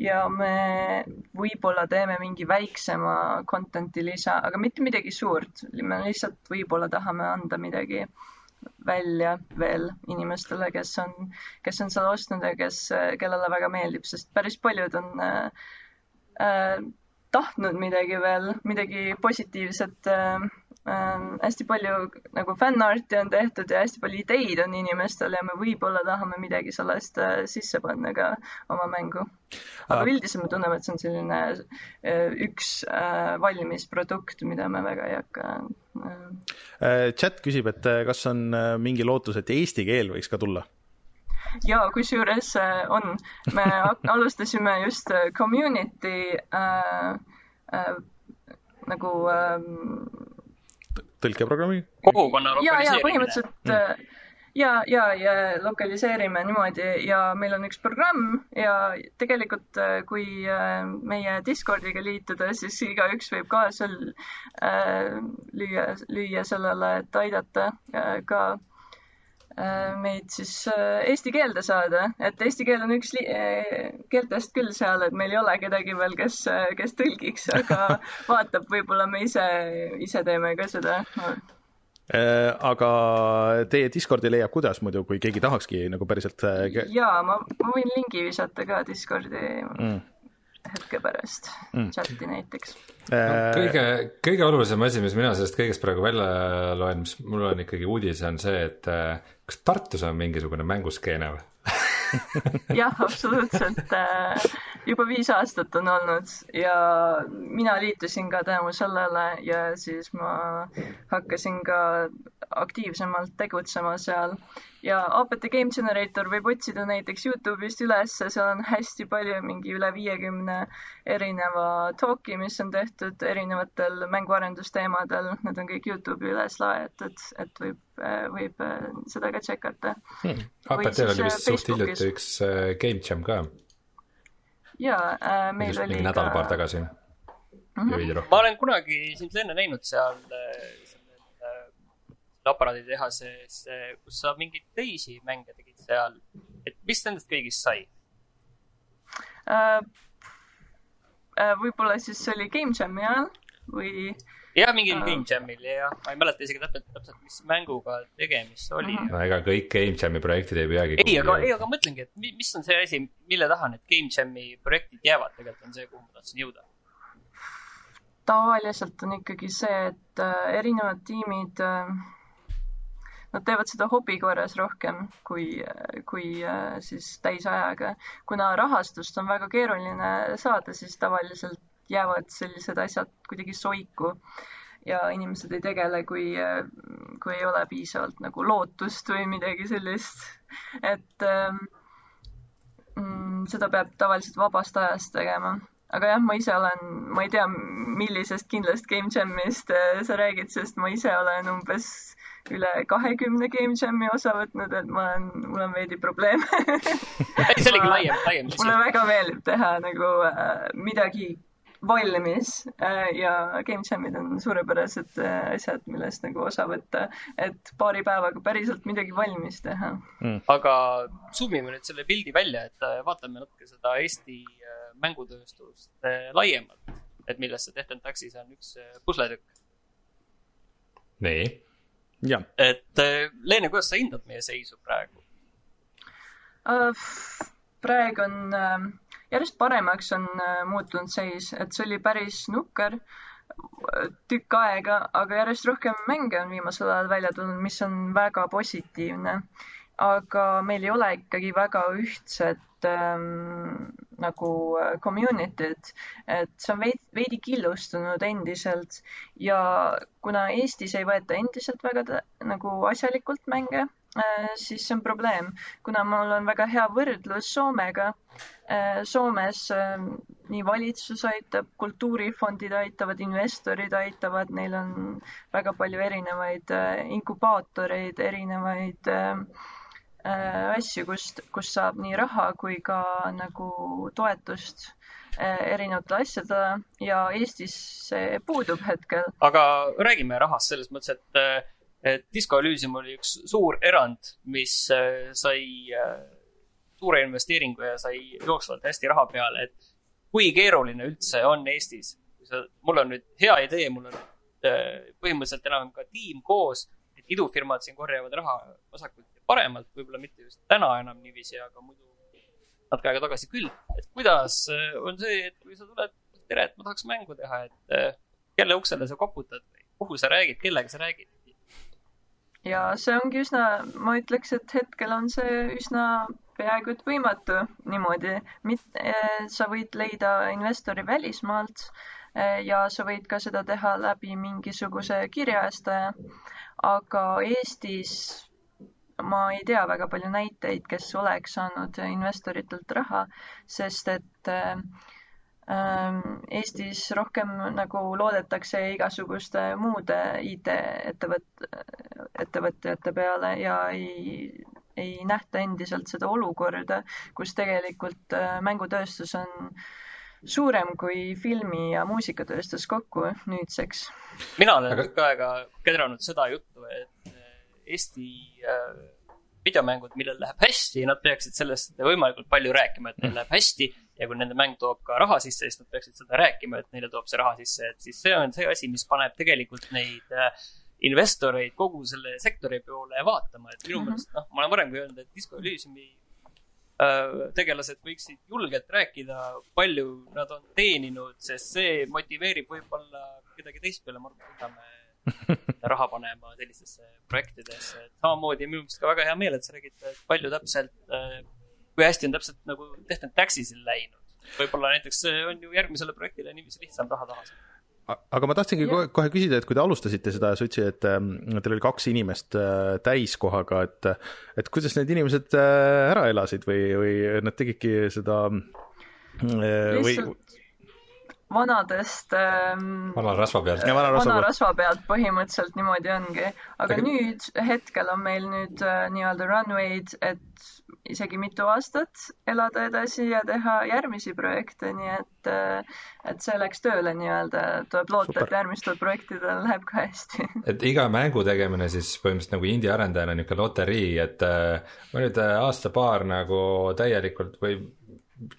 ja me võib-olla teeme mingi väiksema content'i lisa, aga mitte midagi suurt. me lihtsalt võib-olla tahame anda midagi äh, välja veel inimestele, kes on, kes on seda ostnud ja kes, kellele väga meeldib, sest päris paljud on äh, äh, tahtnud midagi veel, midagi positiivset äh, äh,. hästi palju nagu fännarti on tehtud ja hästi palju ideid on inimestel ja me võib-olla tahame midagi sellest äh, sisse panna ka oma mängu. aga uh, üldiselt me tunneme, et see on selline äh, üks äh, valmis produkt, mida me väga ei hakka äh, chat küsib, et kas on mingi lootus, et eesti keel võiks ka tulla? ja kusjuures on, me *laughs* alustasime just community äh, äh, nagu äh, tõlkeprogrammi? kogukonna lokaliseerimine. ja, ja põhimõtteliselt mm. ja, ja, ja lokaliseerime niimoodi ja meil on üks programm ja tegelikult kui äh, meie Discordiga liituda, siis igaüks võib kaasa äh, lüüa, lüüa sellele, et aidata äh, ka Äh, meid siis äh, eesti keelde saada, et eesti keel on üks äh, keeltest küll seal, et meil ei ole kedagi veel, kes, kes tõlgiks, aga *laughs* vaatab, võib-olla me ise, ise teeme ka seda no.. aga teie Discordi leiab kuidas muidu, kui keegi tahakski nagu päriselt? jaa, ma, ma võin lingi visata ka Discordi mm hetke pärast mm. chati näiteks no,. kõige, kõige olulisem asi, mis mina sellest kõigest praegu välja loen, mis mul on ikkagi uudis, on see, et kas Tartus on mingisugune mänguskeene või? *laughs* jah, absoluutselt. Äh, juba viis aastat on olnud ja mina liitusin ka tänu sellele ja siis ma hakkasin ka aktiivsemalt tegutsema seal ja APT Game Generator võib otsida näiteks Youtube'ist ülesse, seal on hästi palju, mingi üle viiekümne erineva talk'i, mis on tehtud erinevatel mänguarendusteemadel, need on kõik Youtube'i üles laetud, et võib, võib äh, seda ka tšekata hmm.. APT-l oli vist suht hiljuti üks Game Jam ka. jaa meil just oli nädal-paar tagasi mm. -hmm. ma olen kunagi sind enne näinud seal aparaaditehases, kus sa mingeid teisi mänge tegid seal, et mis nendest kõigist sai uh,? Võib-olla siis see oli Game Jam'i ajal või? jah, mingil uh, Game Jamil ja ma ei mäleta isegi täpselt, täpselt, mis mänguga tegemist oli uh. -huh. no ega kõik Game Jam'i projektid ei peagi. ei, aga, ei, aga mõtlengi, et mis on see asi, mille taha need Game Jam'i projektid jäävad, tegelikult on see, kuhu ma tahtsin jõuda tavaliselt on ikkagi see, et erinevad tiimid nad teevad seda hobi korras rohkem kui, kui äh, siis täisajaga. kuna rahastust on väga keeruline saada, siis tavaliselt jäävad sellised asjad kuidagi soiku. ja inimesed ei tegele, kui, kui ei ole piisavalt nagu lootust või midagi sellist. et ähm, mm, seda peab tavaliselt vabast ajast tegema aga jah, ma ise olen, ma ei tea, millisest kindlast Game Jamist äh, sa räägid, sest ma ise olen umbes üle kahekümne Game Jami osa võtnud, et ma olen, mul on veidi probleeme ei, *laughs* see oligi laiem, laiem. mulle väga meeldib teha nagu äh, midagi valmis äh, ja Game Jamid on suurepärased äh, asjad, millest nagu osa võtta, et paari päevaga päriselt midagi valmis teha mm.. aga zoom ime nüüd selle pildi välja, et äh, vaatame natuke seda Eesti mängutööstust laiemalt, et millest see Death and Taxis on üks pusletükk. nii. Et Leene, kuidas sa hindad meie seisu praegu uh,? praegu on uh, järjest paremaks on äh, muutunud seis, et see oli päris nukker äh, tükk aega, aga järjest rohkem mänge on viimasel ajal välja tulnud, mis on väga positiivne. Aga meil ei ole ikkagi väga ühtset ähm, nagu äh, community't, et see on veidi, veidi killustunud endiselt ja kuna Eestis ei võeta endiselt väga nagu asjalikult mänge, siis see on probleem, kuna mul on väga hea võrdlus Soomega Äh, Soomes ähm, nii valitsus aitab, kultuurifondid aitavad, investorid aitavad, neil on väga palju erinevaid äh, inkubaatoreid, erinevaid äh, asju, kust, kust saab nii raha kui ka nagu toetust erinevatele asjadele ja Eestis see puudub hetkel. aga räägime rahast selles mõttes, et, et Disco Elysium oli üks suur erand, mis sai suure investeeringu ja sai jooksvalt hästi raha peale, et kui keeruline üldse on Eestis. mul on nüüd hea idee, mul on äh, põhimõtteliselt enam ka tiim koos, et idufirmad siin korjavad raha vasakult paremalt, võib-olla mitte just täna enam niiviisi, aga muidu natuke aega tagasi küll. et kuidas äh, on see, et kui sa tuled, tere, et ma tahaks mängu teha, et äh, kelle uksele sa koputad või kuhu sa räägid, kellega sa räägid? ja see ongi üsna, ma ütleks, et hetkel on see üsna peaaegu et võimatu niimoodi. mit-, eh, sa võid leida investori välismaalt ja sa võid ka seda teha läbi mingisuguse kirjastaja. aga Eestis ma ei tea väga palju näiteid, kes oleks saanud investoritelt raha, sest et äh, Eestis rohkem nagu loodetakse igasuguste muude IT-ettevõt-, ettevõtjate peale ja ei ei nähta endiselt seda olukorda, kus tegelikult äh, mängutööstus on suurem kui filmi- ja muusikatööstus kokku nüüdseks. mina olen Aga... aega kedranud seda juttu, et Eesti äh, videomängud, millel läheb hästi, nad peaksid sellest võimalikult palju rääkima, et neil läheb hästi ja kui nende mäng toob ka raha sisse, siis nad peaksid seda rääkima, et neile toob see raha sisse, et siis see on see asi, mis paneb tegelikult neid äh, investoreid kogu selle sektori poole vaatama, et minu mhm. meelest mm -hmm. noh, ma olen varemgi öelnud, et Disco Elysiumi äh, tegelased võiksid julgelt rääkida, palju nad on teeninud, sest see motiveerib võib-olla kedagi teist peale Kullamäe *laughs* raha panema sellistesse projektidesse, et samamoodi minu meelest ka väga hea meel, et sa räägid, et palju täpselt, äh, kui hästi on täpselt nagu Tehtud Taxisil läinud. võib-olla näiteks on ju järgmisele projektile niiviisi lihtsam raha taha saada aga ma tahtsingi kohe, kohe küsida, et kui te alustasite seda, sa ütlesid, et ähm, teil oli kaks inimest äh, täiskohaga, et et kuidas need inimesed äh, ära elasid või, või nad tegidki seda äh, või vanadest ähm, vana rasva pealt. vana rasva, vana rasva pealt põhimõtteliselt niimoodi ongi. aga Tegi... nüüd hetkel on meil nüüd äh, nii-öelda runway'd, et isegi mitu aastat elada edasi ja teha järgmisi projekte, nii et, äh, et see läks tööle nii-öelda, tuleb loota, et järgmistel projektidel läheb ka hästi. *laughs* et iga mängu tegemine siis põhimõtteliselt nagu indie-arendajana niisugune loterii, et äh, ma nüüd äh, aasta-paar nagu täielikult või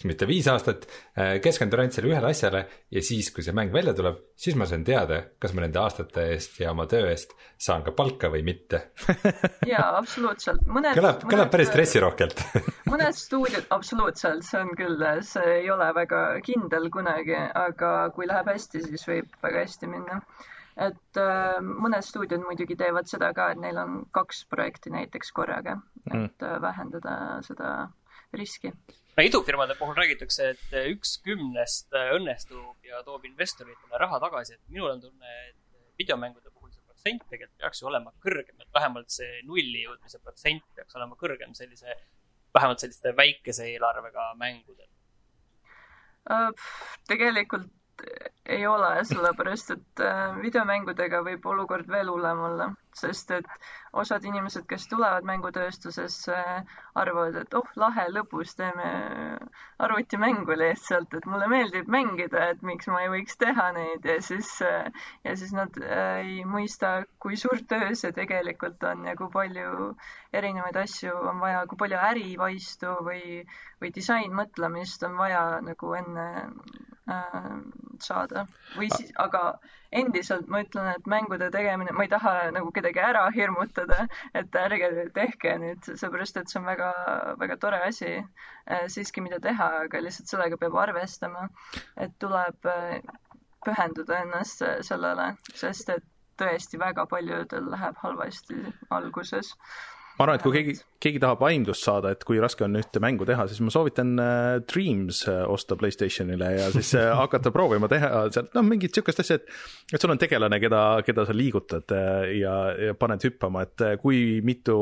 mitte viis aastat, äh, keskendun ainult sellele ühele asjale ja siis, kui see mäng välja tuleb, siis ma saan teada, kas ma nende aastate eest ja oma töö eest saan ka palka või mitte *laughs* jaa, absoluutselt. kõlab, kõlab päris stressirohkelt *laughs* mõned stuudiod, absoluutselt, see on küll, see ei ole väga kindel kunagi, aga kui läheb hästi, siis võib väga hästi minna et äh, mõned stuudiod muidugi teevad seda ka, et neil on kaks projekti näiteks korraga, et mm. äh, vähendada seda riski no idufirmade puhul räägitakse, et üks kümnest õnnestub ja toob investoritele raha tagasi, et minul on tunne, et videomängude puhul see protsent tegelikult peaks ju olema kõrgem, et vähemalt see nulli jõudmise protsent peaks olema kõrgem sellise, vähemalt selliste väikese eelarvega mängudel. Äh, tegelikult ei ole, sellepärast et äh, videomängudega võib olukord veel hullem olla, sest et osad inimesed, kes tulevad mängutööstusesse, arvavad, et oh, lahe, lõbus, teeme arvutimängu lihtsalt, et mulle meeldib mängida, et miks ma ei võiks teha neid. Ja siis, ja siis nad äh, ei mõista, kui suur töö see tegelikult on ja kui palju erinevaid asju on vaja, kui palju ärivaistu või, või disainmõtlemist on vaja nagu enne äh, saada. Või siis, aga endiselt ma ütlen, et mängude tegemine, ma ei taha nagu kedagi ära hirmutada, et ärge tehke nüüd, seepärast et see on väga, väga tore asi äh, siiski, mida teha, aga lihtsalt sellega peab arvestama, et tuleb äh, pühenduda ennast sellele, sest et tõesti väga paljudel läheb halvasti alguses ma arvan, et kui keegi, keegi tahab aimdust saada, et kui raske on ühte mängu teha, siis ma soovitan äh, Dreams äh, osta Playstationile ja siis äh, *laughs* hakata proovima teha sealt, noh, mingit sihukest asja, et, et sul on tegelane, keda, keda sa liigutad ja, ja paned hüppama, et kui mitu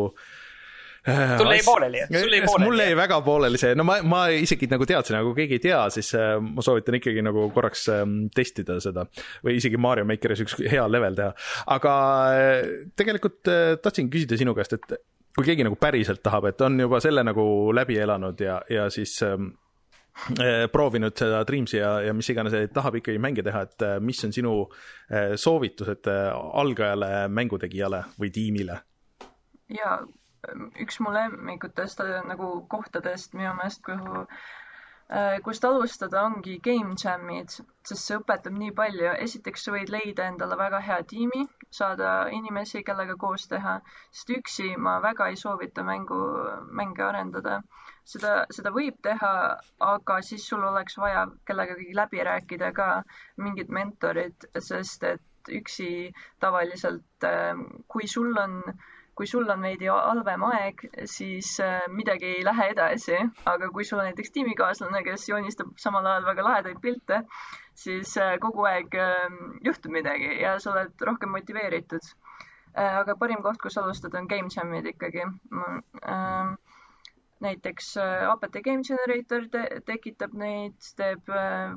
sul jäi pooleli, sul jäi pooleli. mul jäi väga pooleli see, no ma, ma isegi nagu teadsin, aga kui keegi ei tea, siis ma soovitan ikkagi nagu korraks ähm, testida seda. või isegi Mario Makeris üks hea level teha. aga tegelikult tahtsin küsida sinu käest, et kui keegi nagu päriselt tahab, et on juba selle nagu läbi elanud ja, ja siis ähm, äh, proovinud seda Dreamsi ja, ja mis iganes, tahab ikkagi mänge teha, et äh, mis on sinu äh, soovitused algajale mängutegijale või tiimile? ja üks mu lemmikutest nagu kohtadest minu meelest, kuhu kust alustada, ongi game jam'id, sest see õpetab nii palju. esiteks sa võid leida endale väga hea tiimi, saada inimesi, kellega koos teha, sest üksi ma väga ei soovita mängu, mänge arendada. seda, seda võib teha, aga siis sul oleks vaja kellegagi läbi rääkida ka, mingid mentorid, sest et üksi tavaliselt, ähm, kui sul on kui sul on veidi halvem aeg, siis äh, midagi ei lähe edasi, aga kui sul on näiteks tiimikaaslane, kes joonistab samal ajal väga lahedaid pilte, siis äh, kogu aeg ähm, juhtub midagi ja sa oled rohkem motiveeritud. Äh, aga parim koht, kus alustada, on game jam'id ikkagi. Ähm, näiteks APT Game Generator te tekitab neid, teeb,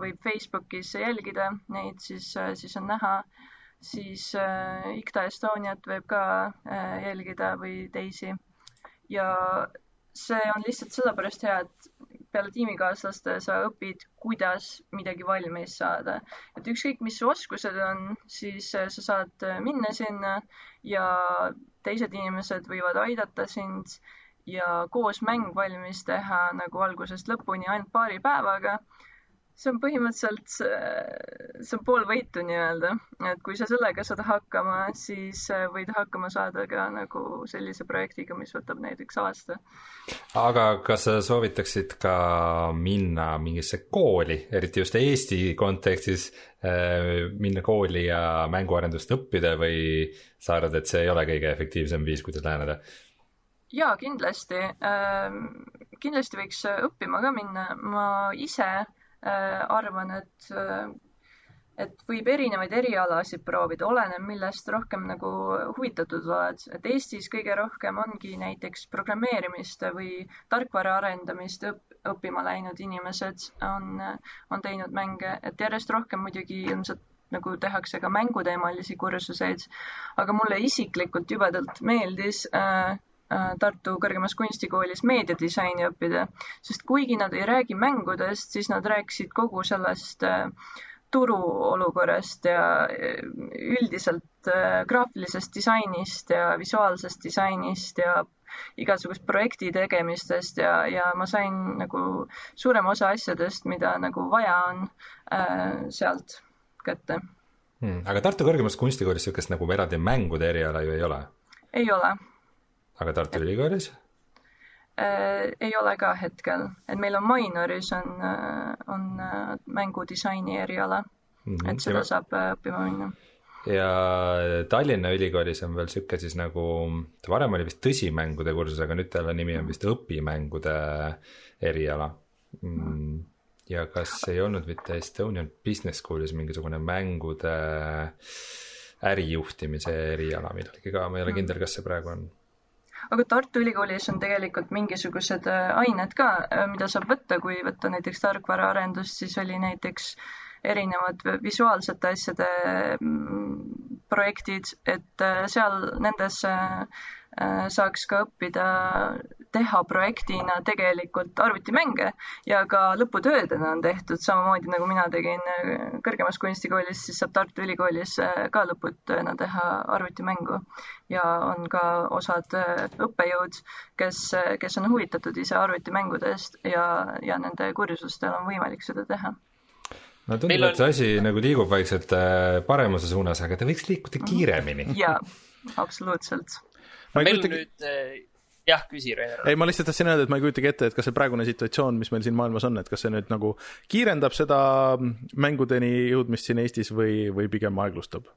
võib Facebookis jälgida neid, siis, siis on näha. Siis IKTA Estoniat võib ka jälgida või teisi. ja see on lihtsalt sellepärast hea, et peale tiimikaaslaste sa õpid, kuidas midagi valmis saada. et ükskõik, mis su oskused on, siis äh, sa saad äh, minna sinna ja teised inimesed võivad aidata sind ja koos mäng valmis teha nagu algusest lõpuni ainult paari päevaga see on põhimõtteliselt, see on pool võitu nii-öelda, et kui sa sellega saad hakkama, siis äh, võid hakkama saada ka nagu sellise projektiga, mis võtab näiteks aasta. aga kas sa soovitaksid ka minna mingisse kooli, eriti just Eesti kontekstis, äh, minna kooli ja mänguarendust õppida või sa arvad, et see ei ole kõige efektiivsem viis, kuidas läheneda? jaa, kindlasti. Ähm, kindlasti võiks õppima ka minna, ma ise Äh, arvan, et, äh, et võib erinevaid erialasid proovida, oleneb, millest rohkem nagu huvitatud oled. et Eestis kõige rohkem ongi näiteks programmeerimist või tarkvara arendamist õpp, õppima läinud inimesed on, on teinud mänge, et järjest rohkem muidugi ilmselt nagu tehakse ka mänguteemalisi kursuseid, aga mulle isiklikult jubedalt meeldis äh, Äh, Tartu Kõrgemas Kunstikoolis meediadisaini õppida, sest kuigi nad ei räägi mängudest, siis nad rääkisid kogu sellest äh, turuolukorrast ja äh, üldiselt graafilisest disainist ja visuaalsest disainist ja igasugust projekti tegemistest ja, ja ma sain nagu suurema osa asjadest, mida nagu vaja on äh, sealt kätte hmm,. aga Tartu Kõrgemas Kunstikoolis niisugust nagu eraldi mängude eriala ju ei ole? ei ole aga Tartu Ülikoolis äh,? ei ole ka hetkel, et meil on minoris on, äh, on äh, mängudisaini eriala mm, -hmm. et seda ja... saab õppima minna. ja Tallinna Ülikoolis on veel sihuke siis nagu, varem oli vist tõsimängude kursus, aga nüüd selle nimi on vist õpimängude eriala mm. ja kas ei olnud mitte Estonian Business Schoolis mingisugune mängude ärijuhtimise eriala millalgi ka, ma ei ole kindel, kas see praegu on aga Tartu Ülikoolis on tegelikult mingisugused äh, ained ka, äh, mida saab võtta, kui võtta näiteks tarkvaraarendust, siis oli näiteks erinevad visuaalsete asjade mm, projektid, et äh, seal nendes saaks ka õppida teha projektina tegelikult arvutimänge ja ka lõputöödena on tehtud samamoodi nagu mina tegin äh, kõrgemas kunstikoolis, siis saab Tartu Ülikoolis äh, ka lõputööna teha arvutimängu. ja on ka osad äh, õppejõud, kes, kes on huvitatud ise arvutimängudest ja, ja nende kursustel on võimalik seda teha no tundub on..., et see asi nagu liigub vaikselt paremuse suunas, aga ta võiks liikuda kiiremini. jaa, absoluutselt. Meil kujuta... nüüd jah, küsi, Reiner. ei, ma lihtsalt tahtsin öelda, et ma ei kujutagi ette, et kas see praegune situatsioon, mis meil siin maailmas on, et kas see nüüd nagu kiirendab seda mängudeni jõudmist siin Eestis või, või pigem aeglustab?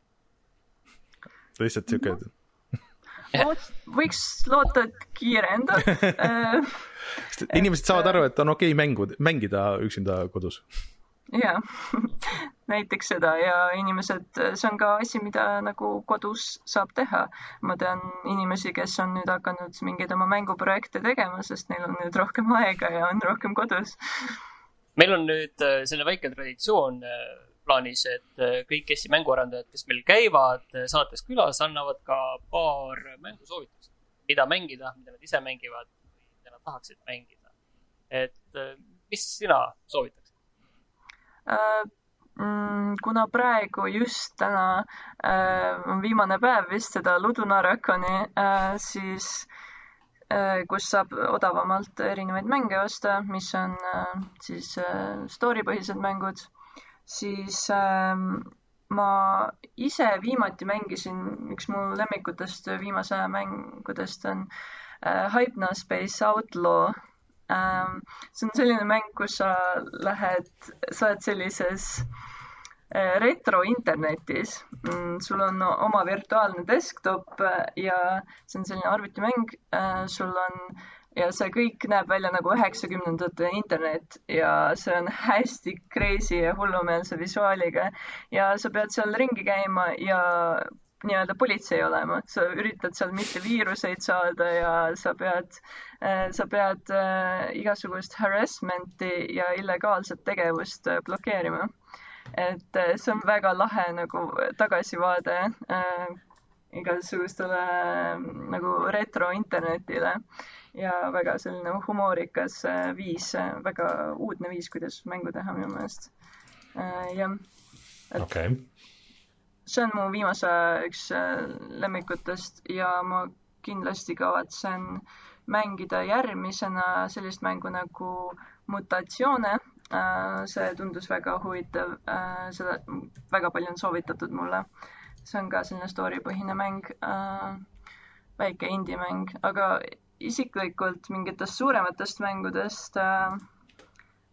lihtsalt sihuke võiks loota, et kiirendab *laughs* inimesed saavad aru, et on okei okay mängu, mängida üksinda kodus jaa, näiteks seda ja inimesed, see on ka asi, mida nagu kodus saab teha. ma tean inimesi, kes on nüüd hakanud mingeid oma mänguprojekte tegema, sest neil on nüüd rohkem aega ja on rohkem kodus. meil on nüüd äh, selline väike traditsioon äh, plaanis, et äh, kõik Eesti mänguarendajad, kes meil käivad saates külas, annavad ka paar mängusoovitust, mida mängida, mida nad ise mängivad, mida nad tahaksid mängida. et mis sina soovitad? Äh, mm, kuna praegu just täna äh, on viimane päev vist seda Ludunarakoni, äh, siis kus saab odavamalt erinevaid mänge osta, mis on siis story põhised mängud, siis ähm, ma ise viimati mängisin, üks mu lemmikutest viimase mängudest on Hypnospace Outlaw see on selline mäng, kus sa lähed, sa oled sellises äh, retrointernetis. Mm, sul on oma virtuaalne desktop äh, ja see on selline arvutimäng. Äh, sul on ja see kõik näeb välja nagu üheksakümnendate internet ja see on hästi crazy ja hullumeelse visuaaliga ja sa pead seal ringi käima ja nii-öelda politsei olema, et sa üritad seal mitte viiruseid saada ja sa pead, äh, sa pead äh, igasugust harassment'i ja illegaalset tegevust äh, blokeerima. et see on väga lahe nagu tagasivaade äh, igasugustele nagu retrointernetile ja väga selline humoorikas viis, väga uudne viis, kuidas mängu teha minu meelest äh,. jah. okei okay see on mu viimase üks äh, lemmikutest ja ma kindlasti kavatsen mängida järgmisena sellist mängu nagu Mutatsioone. Äh, see tundus väga huvitav, äh, seda väga palju on soovitatud mulle. see on ka selline story põhine mäng, väike indie-mäng, aga isiklikult mingitest suurematest mängudest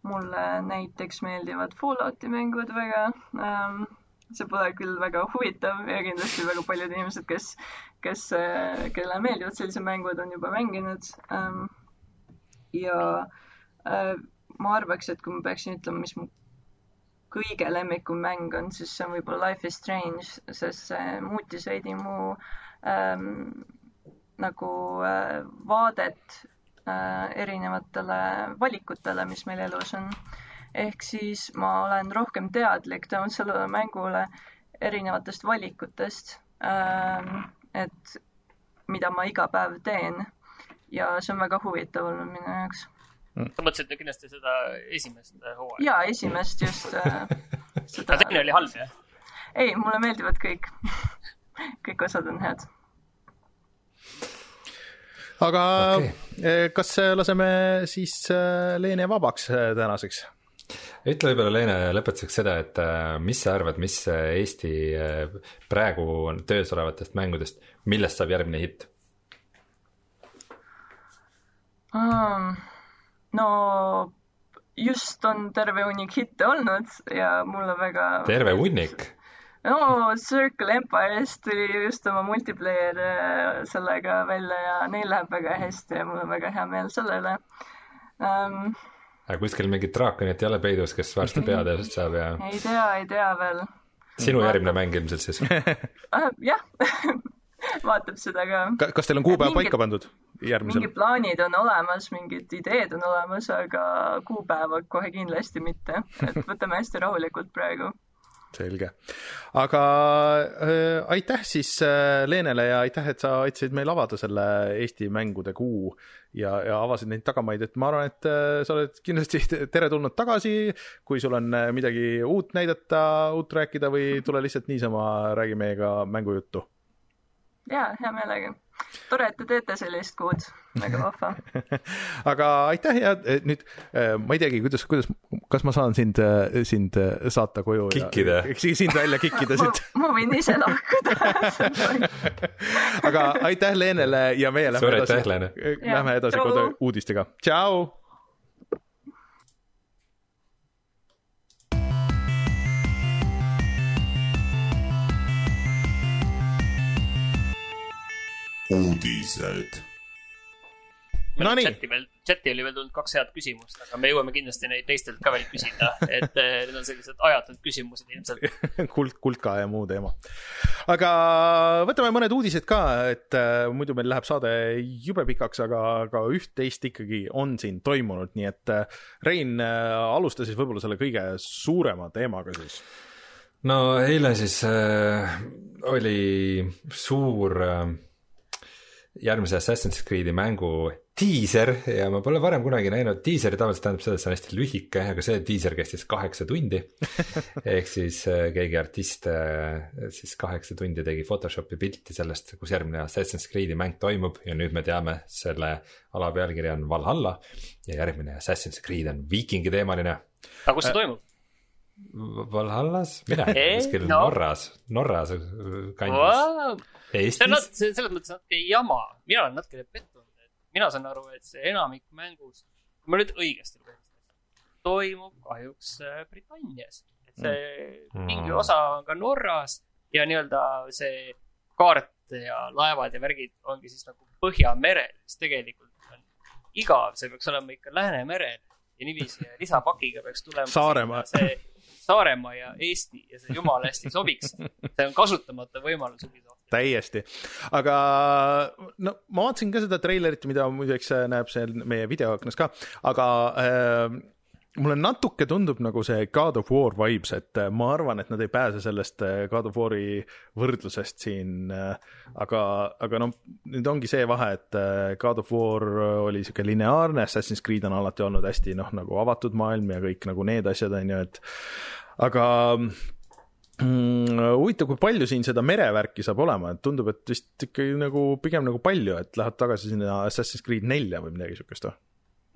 mulle näiteks meeldivad Fallouti mängud väga ähm, see pole küll väga huvitav ja kindlasti väga paljud inimesed, kes, kes, kellele meeldivad sellised mängud, on juba mänginud. Ähm, ja äh, ma arvaks, et kui ma peaksin ütlema, mis mu kõige lemmikum mäng on, siis see on võib-olla Life is Strange, sest see muutis veidi mu ähm, nagu äh, vaadet äh, erinevatele valikutele, mis meil elus on ehk siis ma olen rohkem teadlik tänu sellele mängule erinevatest valikutest, ähm, et mida ma iga päev teen. ja see on väga huvitav olnud minu jaoks. sa mõtlesid kindlasti seda esimest hooaega? jaa, esimest just äh,. *laughs* seda... aga teine oli halb, jah? ei, mulle meeldivad kõik *laughs* kõik osad on head aga okay. Eh, kas laseme siis eh, Leene vabaks eh, tänaseks? Ütle võib-olla, Leene, lõpetuseks seda, et äh, mis sa arvad, mis Eesti äh, praegu töös olevatest mängudest, millest saab järgmine hitt um,? no just on terve hunnik hitte olnud ja mulle väga terve hunnik? no Circle Empire'ist tuli just oma multiplayer äh, sellega välja ja neil läheb väga hästi ja mul on väga hea meel selle üle um, aga kuskil mingit draakonit ei ole peidus, kes varsti pead eest saab ja? ei tea, ei tea veel. sinu järgmine mäng ilmselt siis ah, *laughs* jah *laughs* vaatab seda ka. kas teil on kuupäev paika pandud järgmisel? mingid plaanid on olemas, mingid ideed on olemas, aga kuupäeva kohe kindlasti mitte, et võtame hästi rahulikult praegu selge, aga äh, aitäh siis äh, Leenele ja aitäh, et sa aitasid meil avada selle Eesti mängude kuu ja, ja avasid neid tagamaid, et ma arvan, et äh, sa oled kindlasti teretulnud tagasi. kui sul on äh, midagi uut näidata, uut rääkida või tule lihtsalt niisama, räägi meiega mängujuttu. ja hea meelega tore, et te teete sellist kuud, väga vahva. *laughs* Aga aitäh ja eh, nüüd eh, ma ei teagi, kuidas, kuidas, kas ma saan sind, eh, sind saata koju? kikkida. *laughs* sind välja kikkida siit. ma võin ise lahkuda. *laughs* Aga aitäh Leenele ja meie lähme edasi, lähme edasi kodu uudistega, tšau. Uudised. meil on chati veel, chati oli veel tulnud kaks head küsimust, aga me jõuame kindlasti neid teistelt ka veel küsida, et eh, need on sellised ajatud küsimused ilmselt. *laughs* kuld, kuldka ja muu teema. aga võtame mõned uudised ka, et äh, muidu meil läheb saade jube pikaks, aga, aga üht-teist ikkagi on siin toimunud, nii et äh, Rein äh,, alusta siis võib-olla selle kõige suurema teemaga siis no eile siis äh, oli suur äh, järgmise Assassin's Creed'i mängu diiser ja ma pole varem kunagi näinud, diiser tavaliselt tähendab seda, et see on hästi lühike, aga see diiser kestis kaheksa tundi. *laughs* ehk siis äh, keegi artist äh, siis kaheksa tundi tegi Photoshopi pilti sellest, kus järgmine Assassin's Creed'i mäng toimub ja nüüd me teame, selle alapealkiri on Valhalla. ja järgmine Assassin's Creed on viikingi teemaline. aga kus see äh, toimub? Valhallas, mina ei tea, kuskil no. Norras, Norras kandis wow see on nat-, selles mõttes natuke jama, mina olen natukene pettunud, et mina saan aru, et see enamik mängust, kui ma nüüd õigesti lugesin, toimub kahjuks äh, Britannias. et see mm. mingi osa on ka Norras ja nii-öelda see kaart ja laevad ja värgid ongi siis nagu Põhjamerel, mis tegelikult on igav, see peaks olema ikka Läänemerel ja niiviisi ja lisapakiga peaks tulema. Saaremaa. see Saaremaa ja Eesti ja see jumala hästi sobiks. see on kasutamata võimalus Ubisoft täiesti, aga no ma vaatasin ka seda treilerit, mida muideks näeb seal meie videoaknas ka, aga äh, mulle natuke tundub nagu see God of War vibes, et äh, ma arvan, et nad ei pääse sellest äh, God of War'i võrdlusest siin. Äh, aga, aga noh, nüüd ongi see vahe, et God of War oli sihuke lineaarne, Assassin's Creed on alati olnud hästi noh, nagu avatud maailm ja kõik nagu need asjad on ju, et aga huvitav, kui palju siin seda merevärki saab olema, et tundub, et vist ikkagi nagu pigem nagu palju, et läheb tagasi sinna Assassin's Creed nelja või midagi siukest või?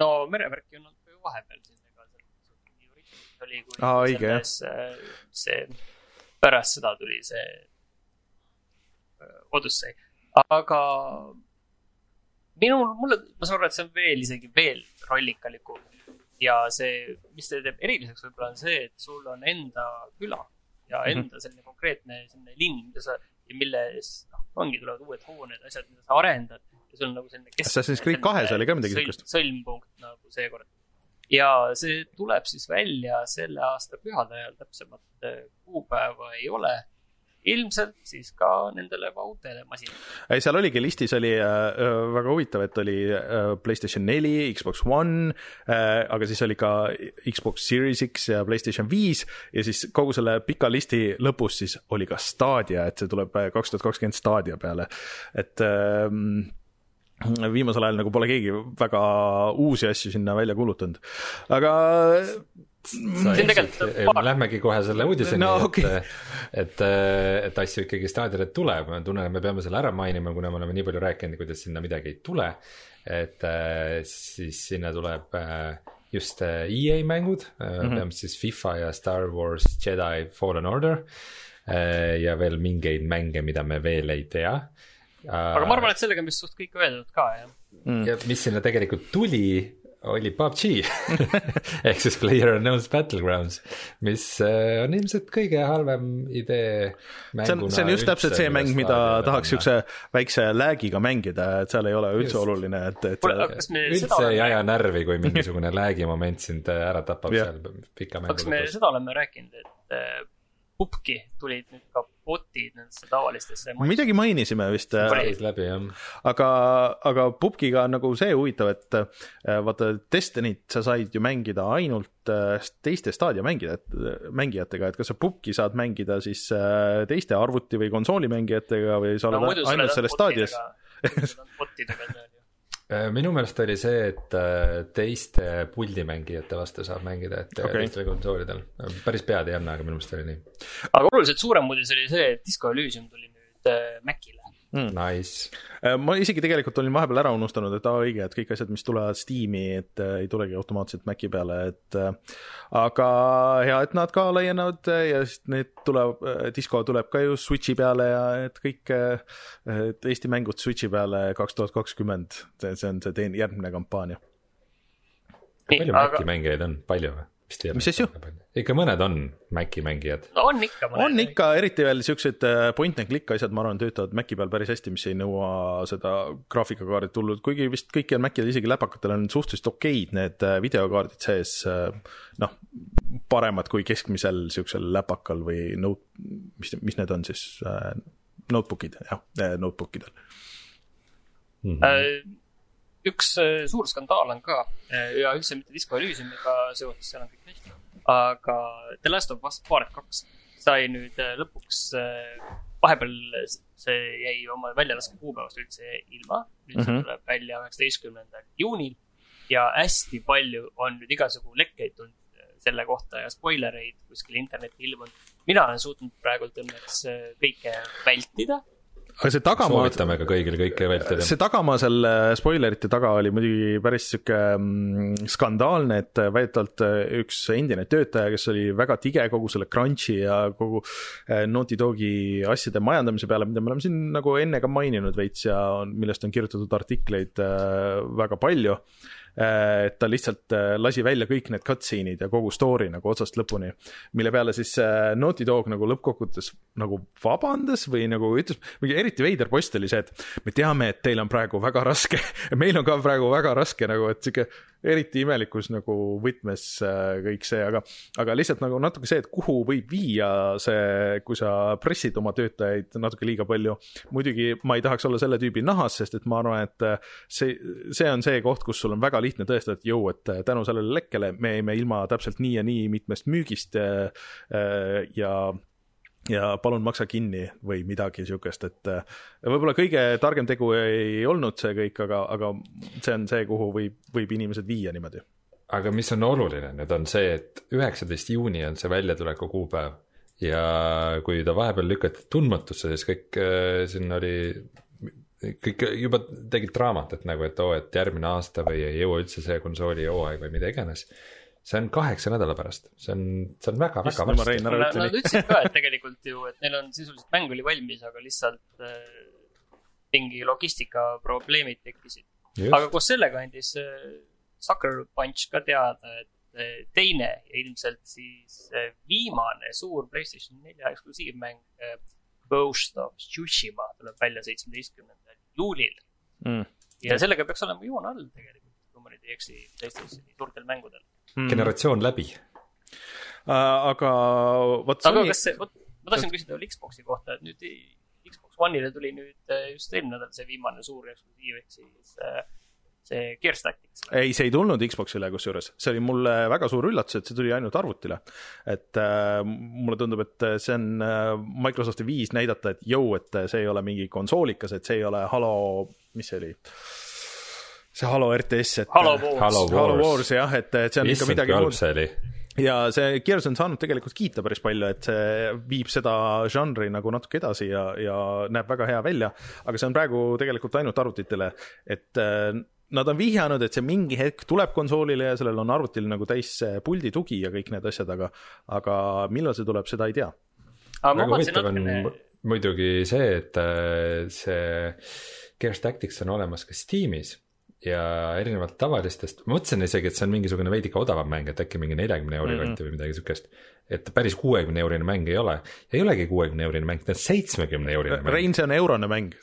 no merevärki on olnud ju vahepeal siin, ega seal oli, kui Aa, õige, selles, äh, see, pärast seda tuli see äh, Odyssey, aga minul, mulle, ma saan aru, et see on veel isegi veel rollikalikum ja see, mis ta teeb eriliseks võib-olla on see, et sul on enda küla ja mhm. enda selline konkreetne selline linn, mida sa, milles noh, ongi, tulevad uued hooned, asjad, mida sa arendad ja sul on nagu selline keskne. Assassin's Creed kahes oli ka midagi siukest. sõlmpunkt nagu seekord. ja see tuleb siis välja selle aasta pühade ajal, täpsemat kuupäeva ei ole ilmselt siis ka nendele uutele masinatele. seal oligi listis oli äh, äh, väga huvitav, et oli äh, Playstation neli, Xbox One äh,, aga siis oli ka Xbox Series X ja Playstation viis ja siis kogu selle pika listi lõpus siis oli ka Stadia, et see tuleb äh, kaks tuhat kakskümmend Stadia peale, et äh, viimasel ajal nagu pole keegi väga uusi asju sinna välja kuulutanud, aga. Lähmegi kohe selle uudiseni no,, okay. et, et, et asju ikkagi staadionile tuleb, ma tunnen, et me peame selle ära mainima, kuna me oleme nii palju rääkinud, kuidas sinna midagi ei tule. et siis sinna tuleb just EA mängud mm, -hmm. peamiselt siis FIFA ja Star Wars Jedi Fallen Order. ja veel mingeid mänge, mida me veel ei tea. aga ma arvan, et sellega on vist suht kõik öeldud ka, jah mm.. ja mis sinna tegelikult tuli oli PUBG *laughs* ehk siis Player Unknown's Battlegrounds, mis äh, on ilmselt kõige halvem idee. see on, see on just täpselt see mäng, mida tahaks siukse väikse lag'iga mängida, et seal ei ole üldse just. oluline, et, et. üldse ei aja närvi, kui mingisugune *laughs* lag'i moment sind äh, ära tapab seal pika mängu lõpus. kas me seda oleme rääkinud, et äh, pubki tulid nüüd ka bot'id nendesse tavalistesse. midagi mainisime vist, käis läbi jah. aga, aga pubgiga on nagu see huvitav, et äh, vaata Destiny't sa said ju mängida ainult äh, teiste staadia mängijad, mängijatega, et kas sa pubgi saad mängida siis äh, teiste arvuti või konsooli mängijatega või sa oled ainult selles staadias. bot'idega seal ju. Äh, minu meelest oli see, et äh, teiste puldimängijate vastu saab mängida, et Okei. okay. teistel konsoolidel. päris pead ei anna, aga minu meelest oli nii. aga oluliselt suurem uudis oli see, et Disco Elysium tuli nüüd äh, Macile. Nice. Äh, ma isegi tegelikult olin vahepeal ära unustanud, et aa õige, et kõik asjad, mis tulevad Steam'i, et äh, ei tulegi automaatselt Maci peale, et äh, aga hea, et nad ka laienevad äh, ja siis need tuleb, Disco tuleb ka ju Switch'i peale ja et kõik äh, et Eesti mängud Switch'i peale kaks tuhat kakskümmend, see, on see teine, järgmine kampaania. palju aga Maci mängijaid on, palju või? Mis asju?? ikka mõned on Maci mängijad. no on ikka. on. ikka, eriti veel siuksed äh, point and click asjad, ma arvan, töötavad Maci peal päris hästi, mis ei nõua seda graafikakaardi tulnud, kuigi vist kõikidel Macidel, isegi läpakatel on suhteliselt okeid need äh, videokaardid sees, noh, paremad kui keskmisel siuksel läpakal või note, mis, mis need on siis äh,, notebook'id, jah, notebook idel. Mhm. Äh, üks äh, suur skandaal on ka äh, ja üldse mitte Disco Elysiumiga seoses, seal on kõik hästi. aga The Last of Us Part kaks sai nüüd äh, lõpuks, vahepeal see jäi oma väljalaske kuupäevast üldse ilma. nüüd see Mhm. tuleb välja üheksateistkümnendal juunil ja hästi palju on nüüd igasugu lekkeid tulnud selle kohta ja spoilereid kuskil internetti ilmunud. mina olen suutnud praegult õnneks kõike vältida aga see tagamaa, soovitame ka kõigil kõike vältida. see tagamaa selle spoilerite taga oli muidugi päris sihuke mm, skandaalne, et väidetavalt äh, üks endine töötaja, kes oli väga tige kogu selle crunch'i ja kogu äh, Naughty Dogi asjade majandamise peale, mida me oleme siin nagu enne ka maininud veits ja on, millest on kirjutatud artikleid äh, väga palju. Et ta lihtsalt äh, lasi välja kõik need cutscene'id ja kogu story nagu otsast lõpuni, mille peale siis äh, Naughty Dog nagu lõppkokkuvõttes nagu vabandas või nagu ütles, mingi eriti veider post oli see, et me teame, et teil on praegu väga raske, *laughs* meil on ka praegu väga raske nagu, et sihuke eriti imelikus nagu võtmes äh, kõik see, aga, aga lihtsalt nagu natuke see, et kuhu võib viia see, kui sa pressid oma töötajaid natuke liiga palju. muidugi ma ei tahaks olla selle tüübi nahas, sest et ma arvan, et äh, see, see on see koht, kus sul on väga lihtne tõestada, et jõu, et äh, tänu sellele lekkele me jäime ilma täpselt nii ja nii mitmest müügist ja ja palun maksa kinni või midagi sihukest, et äh, võib-olla kõige targem tegu ei olnud see kõik, aga, aga see on see, kuhu võib, võib inimesed viia niimoodi. aga mis on oluline nüüd on see, et üheksateist juuni on see väljatuleku kuupäev ja kui ta vahepeal lükati tundmatusse, siis kõik äh, siin oli, kõik juba tegid draamat, et nagu, et oo, et järgmine aasta või ei jõua üldse see konsooli hooaeg või mida iganes. See on kaheksa nädala pärast, see on, see on väga-väga Issand jumal, varsti Nad nad ütlesid ka, et tegelikult ju, et neil on sisuliselt mäng oli valmis, aga lihtsalt äh, mingi logistikaprobleemid tekkisid. aga koos sellega andis äh, Sucker Punch ka teada, et äh, teine ja ilmselt siis äh, viimane suur Playstation nelja eksklusiivmäng äh, Ghost of Tsushima tuleb välja seitsmeteistkümnendal juulil. Mm. ja sellega peaks olema joon all tegelikult, kui ma nüüd ei eksi, PlayStationi suurtel mängudel. Generatsioon läbi. Äh, aga vot aga Sony, kas see, vot ma tahtsin küsida veel Xbox'i kohta, et nüüd Xbox One'ile tuli nüüd äh, just eelmine nädal see viimane suur eksklusiiv ehk siis äh, see Gears Tactics. ei, see ei tulnud Xbox'ile kusjuures, see oli mulle väga suur üllatus, et see tuli ainult arvutile. et äh, mulle tundub, et see on äh, Microsofti viis näidata, et jõu, et see ei ole mingi konsoolikas, et see ei ole Halo, mis see oli? See Halo RTS, et Halo Wars. Halo Halo Wars. Wars jah, et, et see on ikka issand, kui midagi muud see oli. ja see Gears on saanud tegelikult kiita päris palju, et see viib seda žanri nagu natuke edasi ja, ja näeb väga hea välja, aga see on praegu tegelikult ainult arvutitele, et äh, Nad on vihjanud, et see mingi hetk tuleb konsoolile ja sellel on arvutil nagu täis see puldi tugi ja kõik need asjad, aga, aga millal see tuleb, seda ei tea. väga huvitav on muidugi see, et äh, see Gears Tactics on olemas ka Steamis ja erinevalt tavalistest, ma mõtlesin isegi, et see on mingisugune veidike odavam mäng, et äkki mingi neljakümne euri Mhm. kanti või midagi siukest. et päris kuuekümne eurine mäng ei ole, ei olegi kuuekümne eurine mäng, ta on seitsmekümne eurine mäng. Rein, see on eurone mäng.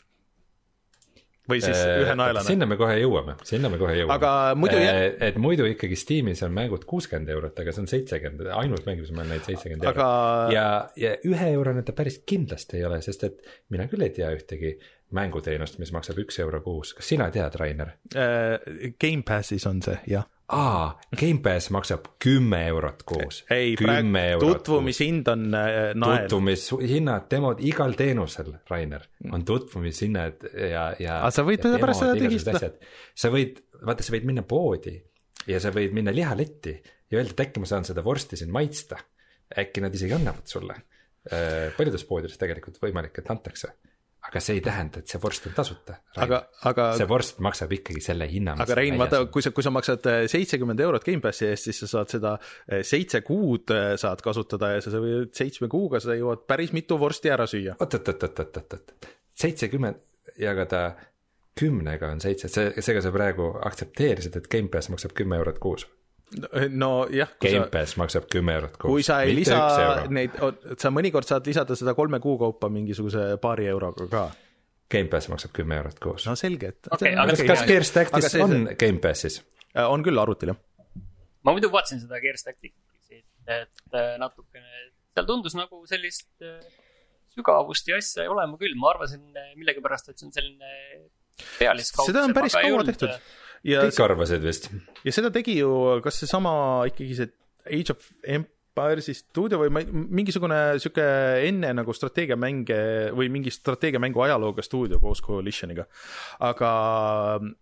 või siis ühenaelane. sinna me kohe jõuame, sinna me kohe jõuame. Aga muidu jä- et muidu ikkagi Steamis on mängud kuuskümmend eurot, aga see on seitsekümmend, ainult mäng, mis ma olen näinud seitsekümmend eurot aga ja, ja ühe eurone ta päris kindlasti ei ole, sest et mina küll ei tea ühtegi mänguteenust, mis maksab üks euro kuus, kas sina tead, Rainer? äh, Gamepassis on see, jah. aa, Gamepass maksab kümme eurot kuus. ei, praegu tutvumishind on äh, nael. tutvumishinnad, demod igal teenusel, Rainer, on tutvumishinnad ja, ja. Aga sa võid teda pärast seda tühistada.. sa võid, vaata, sa võid minna poodi ja sa võid minna lihaletti ja öelda, et äkki ma saan seda vorsti siin maitsta. äkki nad isegi annavad sulle. paljudes poodides tegelikult võimalik, et antakse. Aga see ei tähenda, et see vorst on tasuta. aga, aga see vorst maksab ikkagi selle hinna. aga Rein, vaata, kui sa, kui sa maksad seitsekümmend eurot Gamepassi eest, siis sa saad seda eh, seitse kuud eh, saad kasutada ja sa võid seitsme kuuga sa jõuad päris mitu vorsti ära süüa. oot, oot, oot, oot, oot, oot, seitsekümmend jagada kümnega on seitse, see, seega sa praegu aktsepteerisid, et Gamepass maksab kümme eurot kuus. nojah, kui sa, Gamepass maksab kümme eurot kuus. kui sa ei lisa neid, sa mõnikord saad lisada seda kolme kuu kaupa mingisuguse paari euroga ka. Gamepass maksab kümme eurot kuus no selge, et. Okei, aga kas, kas Gears Tactics on Gamepassis? on küll arvutil, jah. ma muidu vaatasin seda Gears Tacticsit, et äh, natukene, seal tundus nagu sellist äh, sügavust ja asja ei olema küll, ma arvasin äh, millegipärast, et see on selline pealiskaudse. seda on päris kaua tehtud. Ja kõik arvasid vist. ja seda tegi ju, kas seesama ikkagi see Age of Empires'i stuudio või ma mingisugune sihuke enne nagu strateegiamänge või mingi strateegiamängu ajalooga stuudio koos Coalitioniga. aga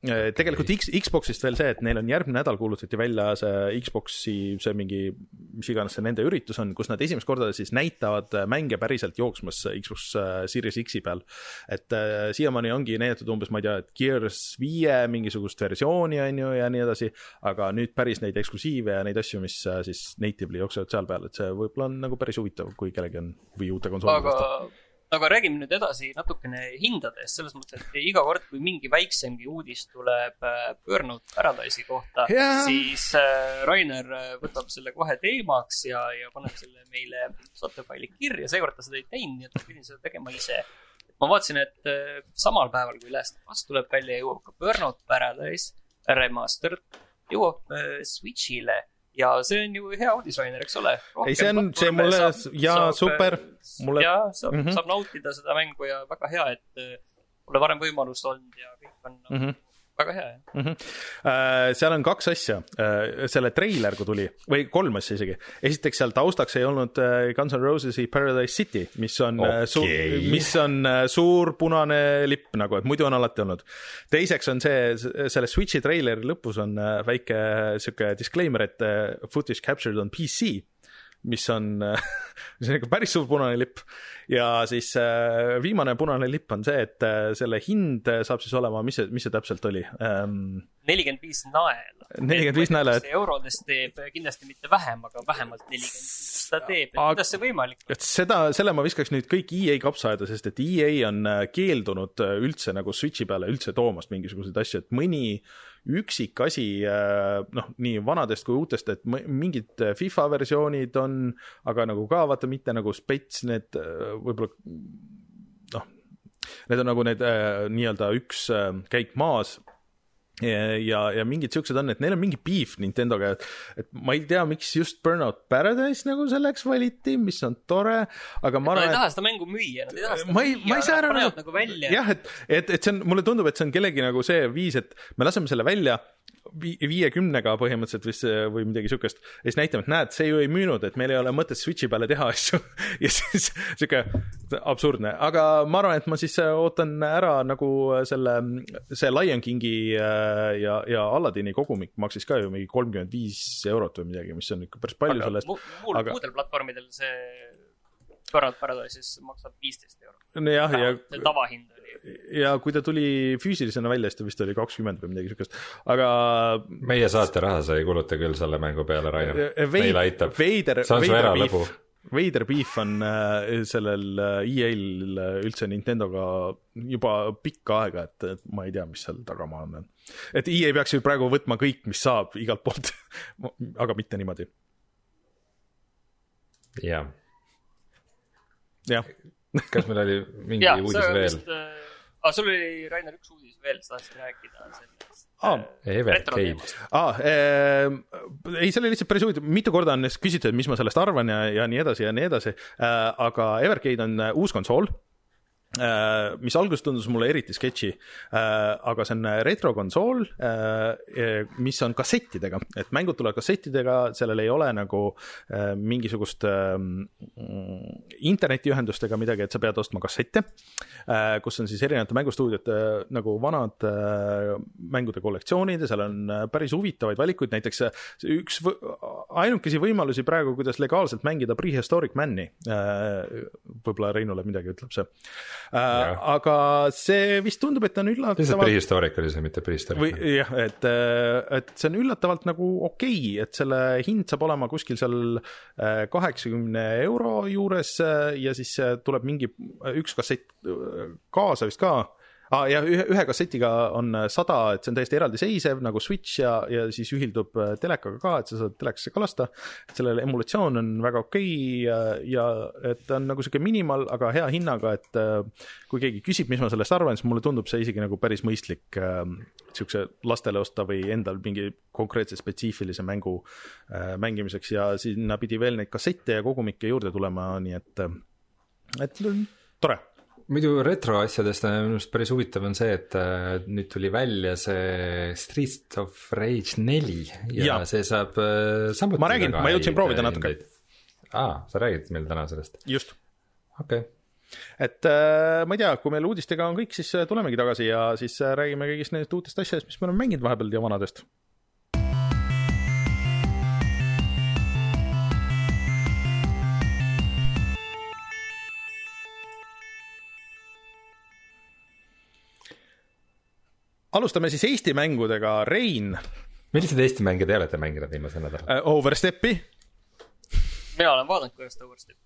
eh, tegelikult X, Xbox'ist veel see, et neil on järgmine nädal kuulutati välja see Xbox'i see mingi, mis iganes see nende üritus on, kus nad esimest korda siis näitavad mänge päriselt jooksmas Xbox eh, Series X-i peal. et äh, siiamaani ongi näidatud umbes, ma ei tea, et Gears viie mingisugust versiooni on ju ja nii edasi, aga nüüd päris neid eksklusiive ja neid asju, mis äh, siis natively jooksevad seal peal, et see võib-olla on nagu päris huvitav, kui kellelgi on või uute konsoolide aga vastu., aga räägime nüüd edasi natukene hindadest, selles mõttes, et iga kord, kui mingi väiksemgi uudis tuleb äh, Burnout Paradise'i kohta Jaa. siis äh, Rainer äh, võtab selle kohe teemaks ja, ja paneb selle meile saatefaili kirja, seekord ta seda ei teinud, nii et ma pidin seda tegema ise. ma vaatasin, et samal päeval, kui Last of Us tuleb välja, jõuab ka Burnout Paradise remastered, jõuab Switch'ile ja see on ju hea uudis, Rainer, eks ole? Ei, see on- see mulle- jaa, super. Mulle- jaa, saab mm. -hmm. saab nautida seda mängu ja väga hea, et äh, pole varem võimalust olnud ja kõik on mm. -hmm. Väga hea, jah. mm. -hmm. seal on kaks asja, selle treiler, kui tuli, või kolm asja isegi. esiteks seal taustaks ei olnud äh, Guns N Roses'i Paradise City, mis on okay. suur mis on suur punane lipp nagu, et muidu on alati olnud. teiseks on see, selle Switch'i treileri lõpus on väike sihuke disclaimer, et footage captured on PC mis on, *laughs* mis on ikka päris suur punane lipp. ja siis äh, viimane punane lipp on see, et äh, selle hind saab siis olema, mis see, mis see täpselt oli ähm,? nelikümmend viis naela. 45 naela, et- eurodes teeb kindlasti mitte vähem, aga vähemalt nelikümmend viis ta teeb, et kuidas see võimalik on? et seda, selle ma viskaks nüüd kõik EA kapsaaeda, sest et EA on äh, keeldunud äh, üldse nagu Switch'i peale üldse toomast mingisuguseid asju, et mõni üksik asi, noh, nii vanadest kui uutest, et mingid äh, FIFA versioonid on, aga nagu ka vaata, mitte nagu spets, need äh, võib-olla noh, need on nagu need äh, nii-öelda üks äh, käik maas ja, ja, mingid siuksed on, et neil on mingi beef Nintendoga, et, et ma ei tea, miks just Burnout Paradise nagu selleks valiti, mis on tore, aga ma Nad ei arvan, taha seda mängu müüa, nad ei taha seda ma ei, ma ei saa aru panevad nagu välja. jah, et, et, et see on, mulle tundub, et see on kellegi nagu see viis, et me laseme selle välja viiekümnega põhimõtteliselt vist see- või midagi siukest ja siis näitame, et näed, see ju ei müünud, et meil ei ole mõtet Switch'i peale teha *laughs* asju ja siis sihuke absurdne, aga ma arvan, et ma siis äh, ootan ära nagu selle, see Lion Kingi äh, ja, ja Aladdini kogumik maksis ka ju mingi kolmkümmend viis eurot või midagi, mis on ikka päris palju aga selle eest. mu- muul, aga- muudel platvormidel see Burnout Paradise'is maksab viisteist eurot. jah, ja see tavahind oli. Ja kui ta tuli füüsilisena välja, siis ta vist oli kakskümmend või midagi siukest, aga meie saate raha sa ei kuluta küll selle mängu peale, Rainer. meile aitab. veider, see on su veider eralõbu beef,. veider beef on äh, sellel äh, EA-l äh, üldse Nintendoga juba pikka aega, et, et ma ei tea, mis seal tagamaa on. et EA peaks ju praegu võtma kõik, mis saab igalt poolt, *laughs* aga mitte niimoodi, jah, jah. Kas meil oli mingi jah, uudis veel vist? äh, aga sul oli, Rainer, üks uudis veel, sa tahtsid rääkida sellest Evercade. retroteemast. aa äh,, ei, see oli lihtsalt päris huvitav, mitu korda on küsitud, mis ma sellest arvan ja, ja nii edasi ja nii edasi äh,. aga Evercade on äh, uus konsool mis alguses tundus mulle eriti sketši äh,, aga see on retrokonsool äh,, mis on kassettidega, et mängud tulevad kassettidega, sellel ei ole nagu äh, mingisugust äh, internetiühendust ega midagi, et sa pead ostma kassette äh,, kus on siis erinevate mängustuudiote äh, nagu vanad äh, mängude kollektsioonid ja seal on äh, päris huvitavaid valikuid, näiteks äh, üks võ- ainukesi võimalusi praegu, kuidas legaalselt mängida Prehistoric Man'i äh,. võib-olla Reinule midagi ütleb see äh,. aga see vist tundub, et on lihtsalt üllatavalt prehistoric oli see, mitte prehistoric. jah, et, et see on üllatavalt nagu okei okay,, et selle hind saab olema kuskil seal äh, kaheksakümne euro juures äh, ja siis äh, tuleb mingi üks kassett äh, kaasa vist ka ah,. ja ühe, ühe kassetiga on sada, et see on täiesti eraldiseisev nagu Switch ja, ja siis ühildub äh, telekaga ka, et sa saad telekasse ka lasta. sellel emulatsioon on väga okei okay ja, ja et ta on nagu sihuke minimal, aga hea hinnaga, et äh, kui keegi küsib, mis ma sellest arvan, siis mulle tundub see isegi nagu päris mõistlik äh, siukse lastele osta või endal mingi konkreetse spetsiifilise mängu äh, mängimiseks ja sinna pidi veel neid kassette ja kogumikke juurde tulema, nii et, et tore. Muidu retroasjadest on minu arust päris huvitav on see, et äh, nüüd tuli välja see Streets of Rage neli ja, ja see saab äh, samuti Ma räägin, ma jõudsin proovida natuke. aa, sa räägid meile täna sellest, just, okei okay.. et äh, ma ei tea, kui meil uudistega on kõik, siis äh, tulemegi tagasi ja siis äh, räägime kõigist nendest uutest asjadest, mis me oleme mänginud vahepeal ja vanadest. Alustame siis Eesti mängudega, Rein milliseid Eesti mänge te olete mänginud viimasel nädalal? äh,, Overstepi, mina olen vaadanud, kuidas ta uuesti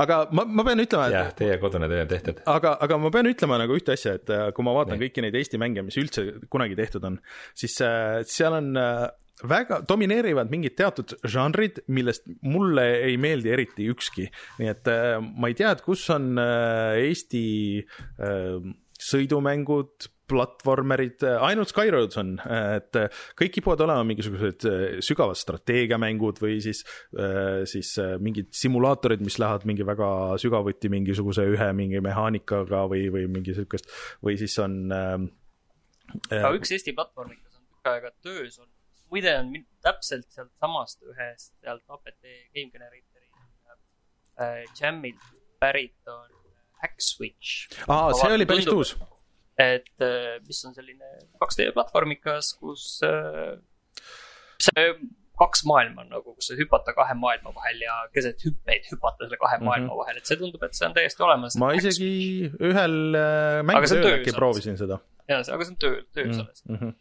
aga ma, ma pean ütlema, et jah, teie kodune töö on tehtud. aga, aga ma pean ütlema nagu ühte asja, et äh, kui ma vaatan Nii. kõiki neid Eesti mänge, mis üldse kunagi tehtud on, siis äh, seal on äh, väga domineerivad mingid teatud žanrid, millest mulle ei meeldi eriti ükski. nii et äh, ma ei tea, et kus on äh, Eesti äh, sõidumängud, platvormerid, ainult Skyroads on, et äh, kõik kipuvad olema mingisugused äh, sügavad strateegiamängud või siis, siis äh, mingid simulaatorid, mis lähevad mingi väga sügavuti mingisuguse ühe mingi mehaanikaga või, või mingi sihukest. Või siis on äh, aga üks Eesti platvorm, kes on tükk aega töös olnud, muide on täpselt sealtsamast ühest sealt APT Game Generatori äh, Jamilt pärit on Hackswitch. aa, see oli päris uus. et äh, mis on selline 2D platvormikas, kus äh, see kaks maailma on nagu, kus sa hüpata kahe maailma vahel ja keset hüppeid hüpata selle kahe Mhm. maailma vahel, et see tundub, et see on täiesti olemas. ma isegi ühel äh, mängutööl äkki proovisin seda jaa, aga see on töö, töös alles. mm. -hmm.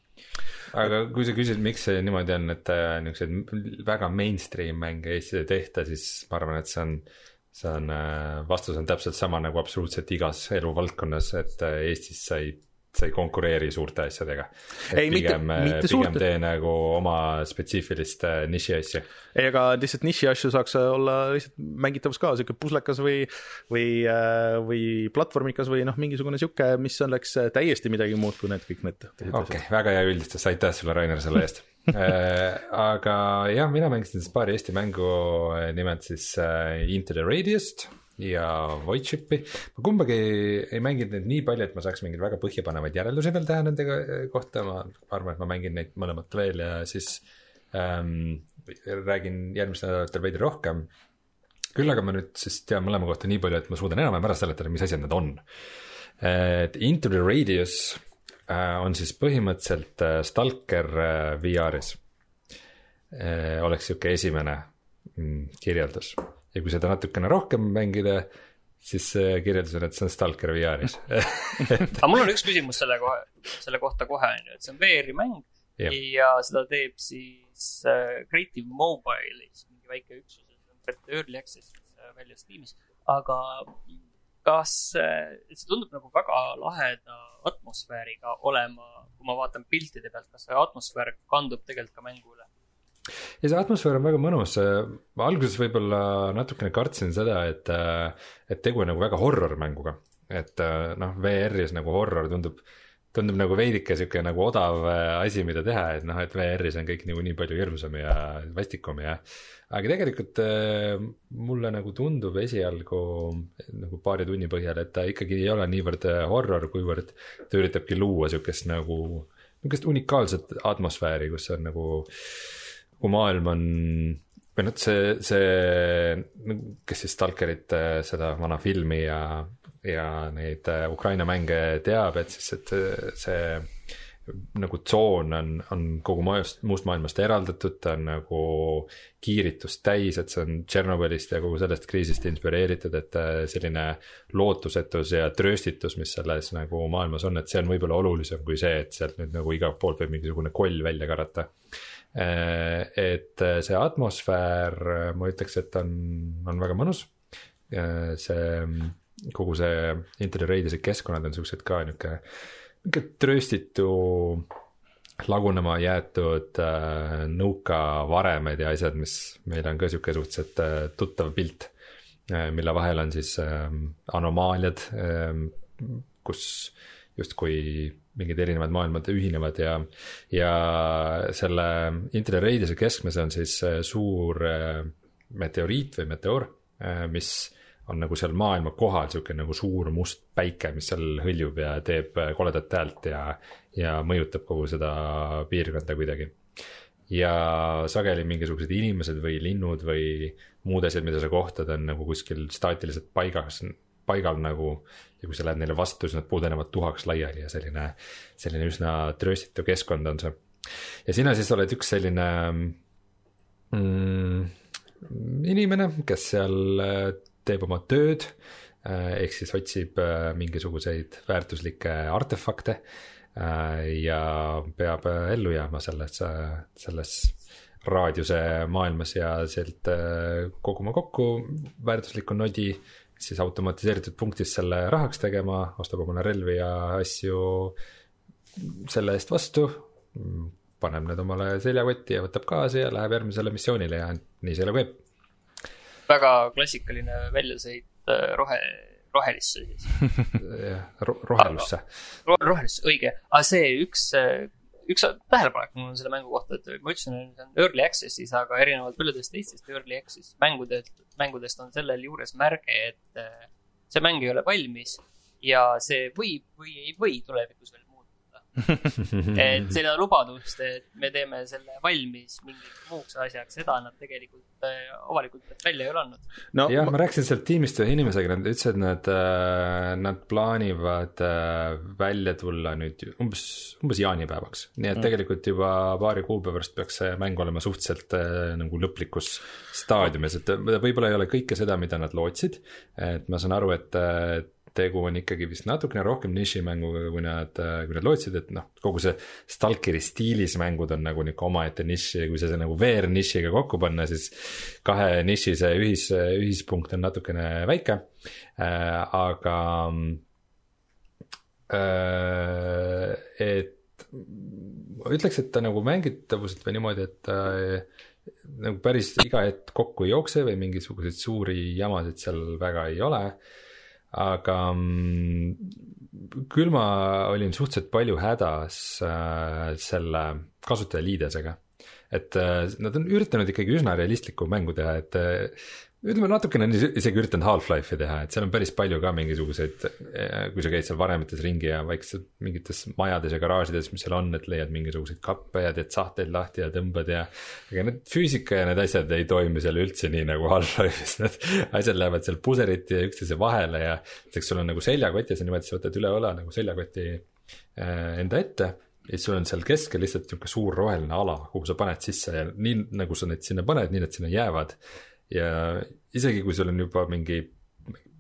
aga kui sa küsid, miks see niimoodi on, et äh, niisuguseid väga mainstream mänge Eestis ei tehta, siis ma arvan, et see on, see on, vastus on täpselt sama nagu absoluutselt igas eluvaldkonnas, et äh, Eestis sa ei, sa ei konkureeri suurte asjadega. Ei, mitte- pigem, mitte pigem suurte- tee nagu oma spetsiifilist äh, niši asju. ega lihtsalt niši asju saaks olla lihtsalt mängitavus ka, sihuke puslekas või, või, või platvormikas või noh, mingisugune sihuke, mis oleks täiesti midagi muud kui need kõik need okei okay,, väga hea üldistus, aitäh sulle, Rainer, selle eest Äh, aga jah, mina mängisin siis paari Eesti mängu, nimelt siis äh, Into the Radiust ja Void Shipi. ma kumbagi ei mänginud neid nii palju, et ma saaks mingeid väga põhjapanevaid järeldusi veel teha nende äh, kohta, ma arvan, et ma mängin neid mõlemat veel ja siis ähm, räägin järgmistel nädalatel veidi rohkem. küll aga ma nüüd siis tean mõlema kohta nii palju, et ma suudan enam-vähem ära seletada, mis asjad need on. et Into the Radius äh, on siis põhimõtteliselt äh, Stalker äh, VR-is. oleks sihuke esimene mm, kirjeldus ja kui seda natukene rohkem mängida, siis äh, kirjeldus on, et see on Stalker VR-is *laughs* aga mul on üks küsimus selle kohe, selle kohta kohe on ju, et see on VR-i mäng Jah. ja seda teeb siis äh, Creative Mobile'is mingi väike üksus, early access'is äh, väljas tiimis, aga kas äh, see tundub nagu väga laheda atmosfääriga olema, kui ma vaatan piltide pealt, kas see atmosfäär kandub tegelikult ka mängu üle? ja see atmosfäär on väga mõnus, ma alguses võib-olla natukene kartsin seda, et, et tegu on nagu väga horror mänguga. et äh, noh, VR-is nagu horror tundub tundub nagu veidike sihuke nagu odav asi, mida teha, et noh, et VR-is on kõik nagu nii palju hirmsam ja vastikum ja. Aga tegelikult äh, mulle nagu tundub esialgu nagu paari tunni põhjal, et ta ikkagi ei ole niivõrd äh, horror, kuivõrd ta üritabki luua sihukest nagu, sihukest unikaalset atmosfääri, kus on nagu, kui maailm on või noh, see, see, kes siis Stalkerit, seda vana filmi ja ja neid äh, Ukraina mänge teab, et siis, et äh, see nagu tsoon on, on kogu majast, muust maailmast eraldatud, ta on nagu kiiritust täis, et see on Tšernobõlist ja kogu sellest kriisist inspireeritud, et äh, selline lootusetus ja trööstitus, mis selles nagu maailmas on, et see on võib-olla olulisem kui see, et sealt nüüd nagu igalt poolt võib mingisugune koll välja karata. et see atmosfäär, ma ütleks, et on, on väga mõnus. see kogu see Intel Raidise keskkonnad on siuksed ka niuke, niuke trööstitu lagunema jäetud äh, nõukavaremed ja asjad, mis meil on ka sihuke suhteliselt äh, tuttav pilt äh,. mille vahel on siis äh, anomaaliad äh,, kus justkui mingid erinevad maailmad ühinevad ja, ja selle Intel Raidise keskmes on siis äh, suur äh, meteoriit või meteoor äh,, mis on nagu seal maailma kohal sihuke nagu suur must päike, mis seal hõljub ja teeb koledat häält ja, ja mõjutab kogu seda piirkonda kuidagi. ja sageli mingisugused inimesed või linnud või muud asjad, mida sa kohtad, on nagu kuskil staatiliselt paigas, paigal nagu. ja kui sa lähed neile vastu, siis nad pudenevad tuhaks laiali ja selline, selline üsna trööstitu keskkond on see. ja sina siis oled üks selline mm, inimene, kes seal teeb oma tööd äh, ehk siis otsib äh, mingisuguseid väärtuslikke artefakte äh, ja peab ellu jääma selles, selles raadiuse maailmas ja sealt koguma kokku väärtuslikku nodi, siis automatiseeritud punktis selle rahaks tegema, ostab omale relvi ja asju selle eest vastu, paneb need omale seljakotti ja võtab kaasa ja läheb järgmisele missioonile ja nii see elu käib väga klassikaline väljasõit äh, rohe, rohelisse siis. jah, rohelusse. rohelisse, õige, aga see üks, äh, üks tähelepanek mul on selle mängu kohta, et ma ütlesin, et see on early access'is, aga erinevalt paljudest teistest early access mängudest, mängudest on sellel juures märge, et äh, see mäng ei ole valmis ja see võib või ei või tulevikus veel *laughs* et seda lubadust, et me teeme selle valmis mingiks muuks asjaks, seda nad tegelikult äh, avalikult välja ei ole andnud no,. jah ma..., ma rääkisin sealt tiimist ühe inimesega, nad ütlesid, et nad, äh, nad plaanivad äh, välja tulla nüüd umbes, umbes jaanipäevaks. nii et mm. tegelikult juba paari kuu pärast peaks see mäng olema suhteliselt nagu lõplikus staadiumis, et võib-olla ei ole kõike seda, mida nad lootsid. et ma saan aru, et tegu on ikkagi vist natukene rohkem nišimänguga, kui nad, kui nad lootsid, et noh, kogu see Stalkeri stiilis mängud on nagu nihuke omaette nišš ja kui see nagu VR nišiga kokku panna, siis kahe niši see ühis, ühispunkt on natukene väike. Äh,, aga äh, et ma ütleks, et ta nagu mängitavuselt või niimoodi, et ta äh, nagu päris iga hetk kokku ei jookse või mingisuguseid suuri jamasid seal väga ei ole. äh, aga mm, küll ma olin suhteliselt palju hädas äh, selle kasutajaliidesega. et äh, nad on üritanud ikkagi üsna realistlikku mängu teha, et äh, ütleme natukene on isegi üritanud Half-Life'i teha, et seal on päris palju ka mingisuguseid, eh, kui sa käid seal varemites ringi ja vaikselt mingites majades ja garaažides, mis seal on, et leiad mingisuguseid kappe ja teed sahteid lahti ja tõmbad ja. aga need füüsika ja need asjad ei toimi seal üldse nii nagu Half-Life'is, need asjad lähevad seal puseriti ja üksteise vahele ja. näiteks sul on nagu seljakott ja sa niimoodi, sa võtad üle õla nagu seljakoti äh, enda ette ja siis sul on seal keskel lihtsalt niisugune suur roheline ala, kuhu sa paned sisse ja nii nagu sa need sinna paned, nii need sinna jäävad ja isegi kui sul on juba mingi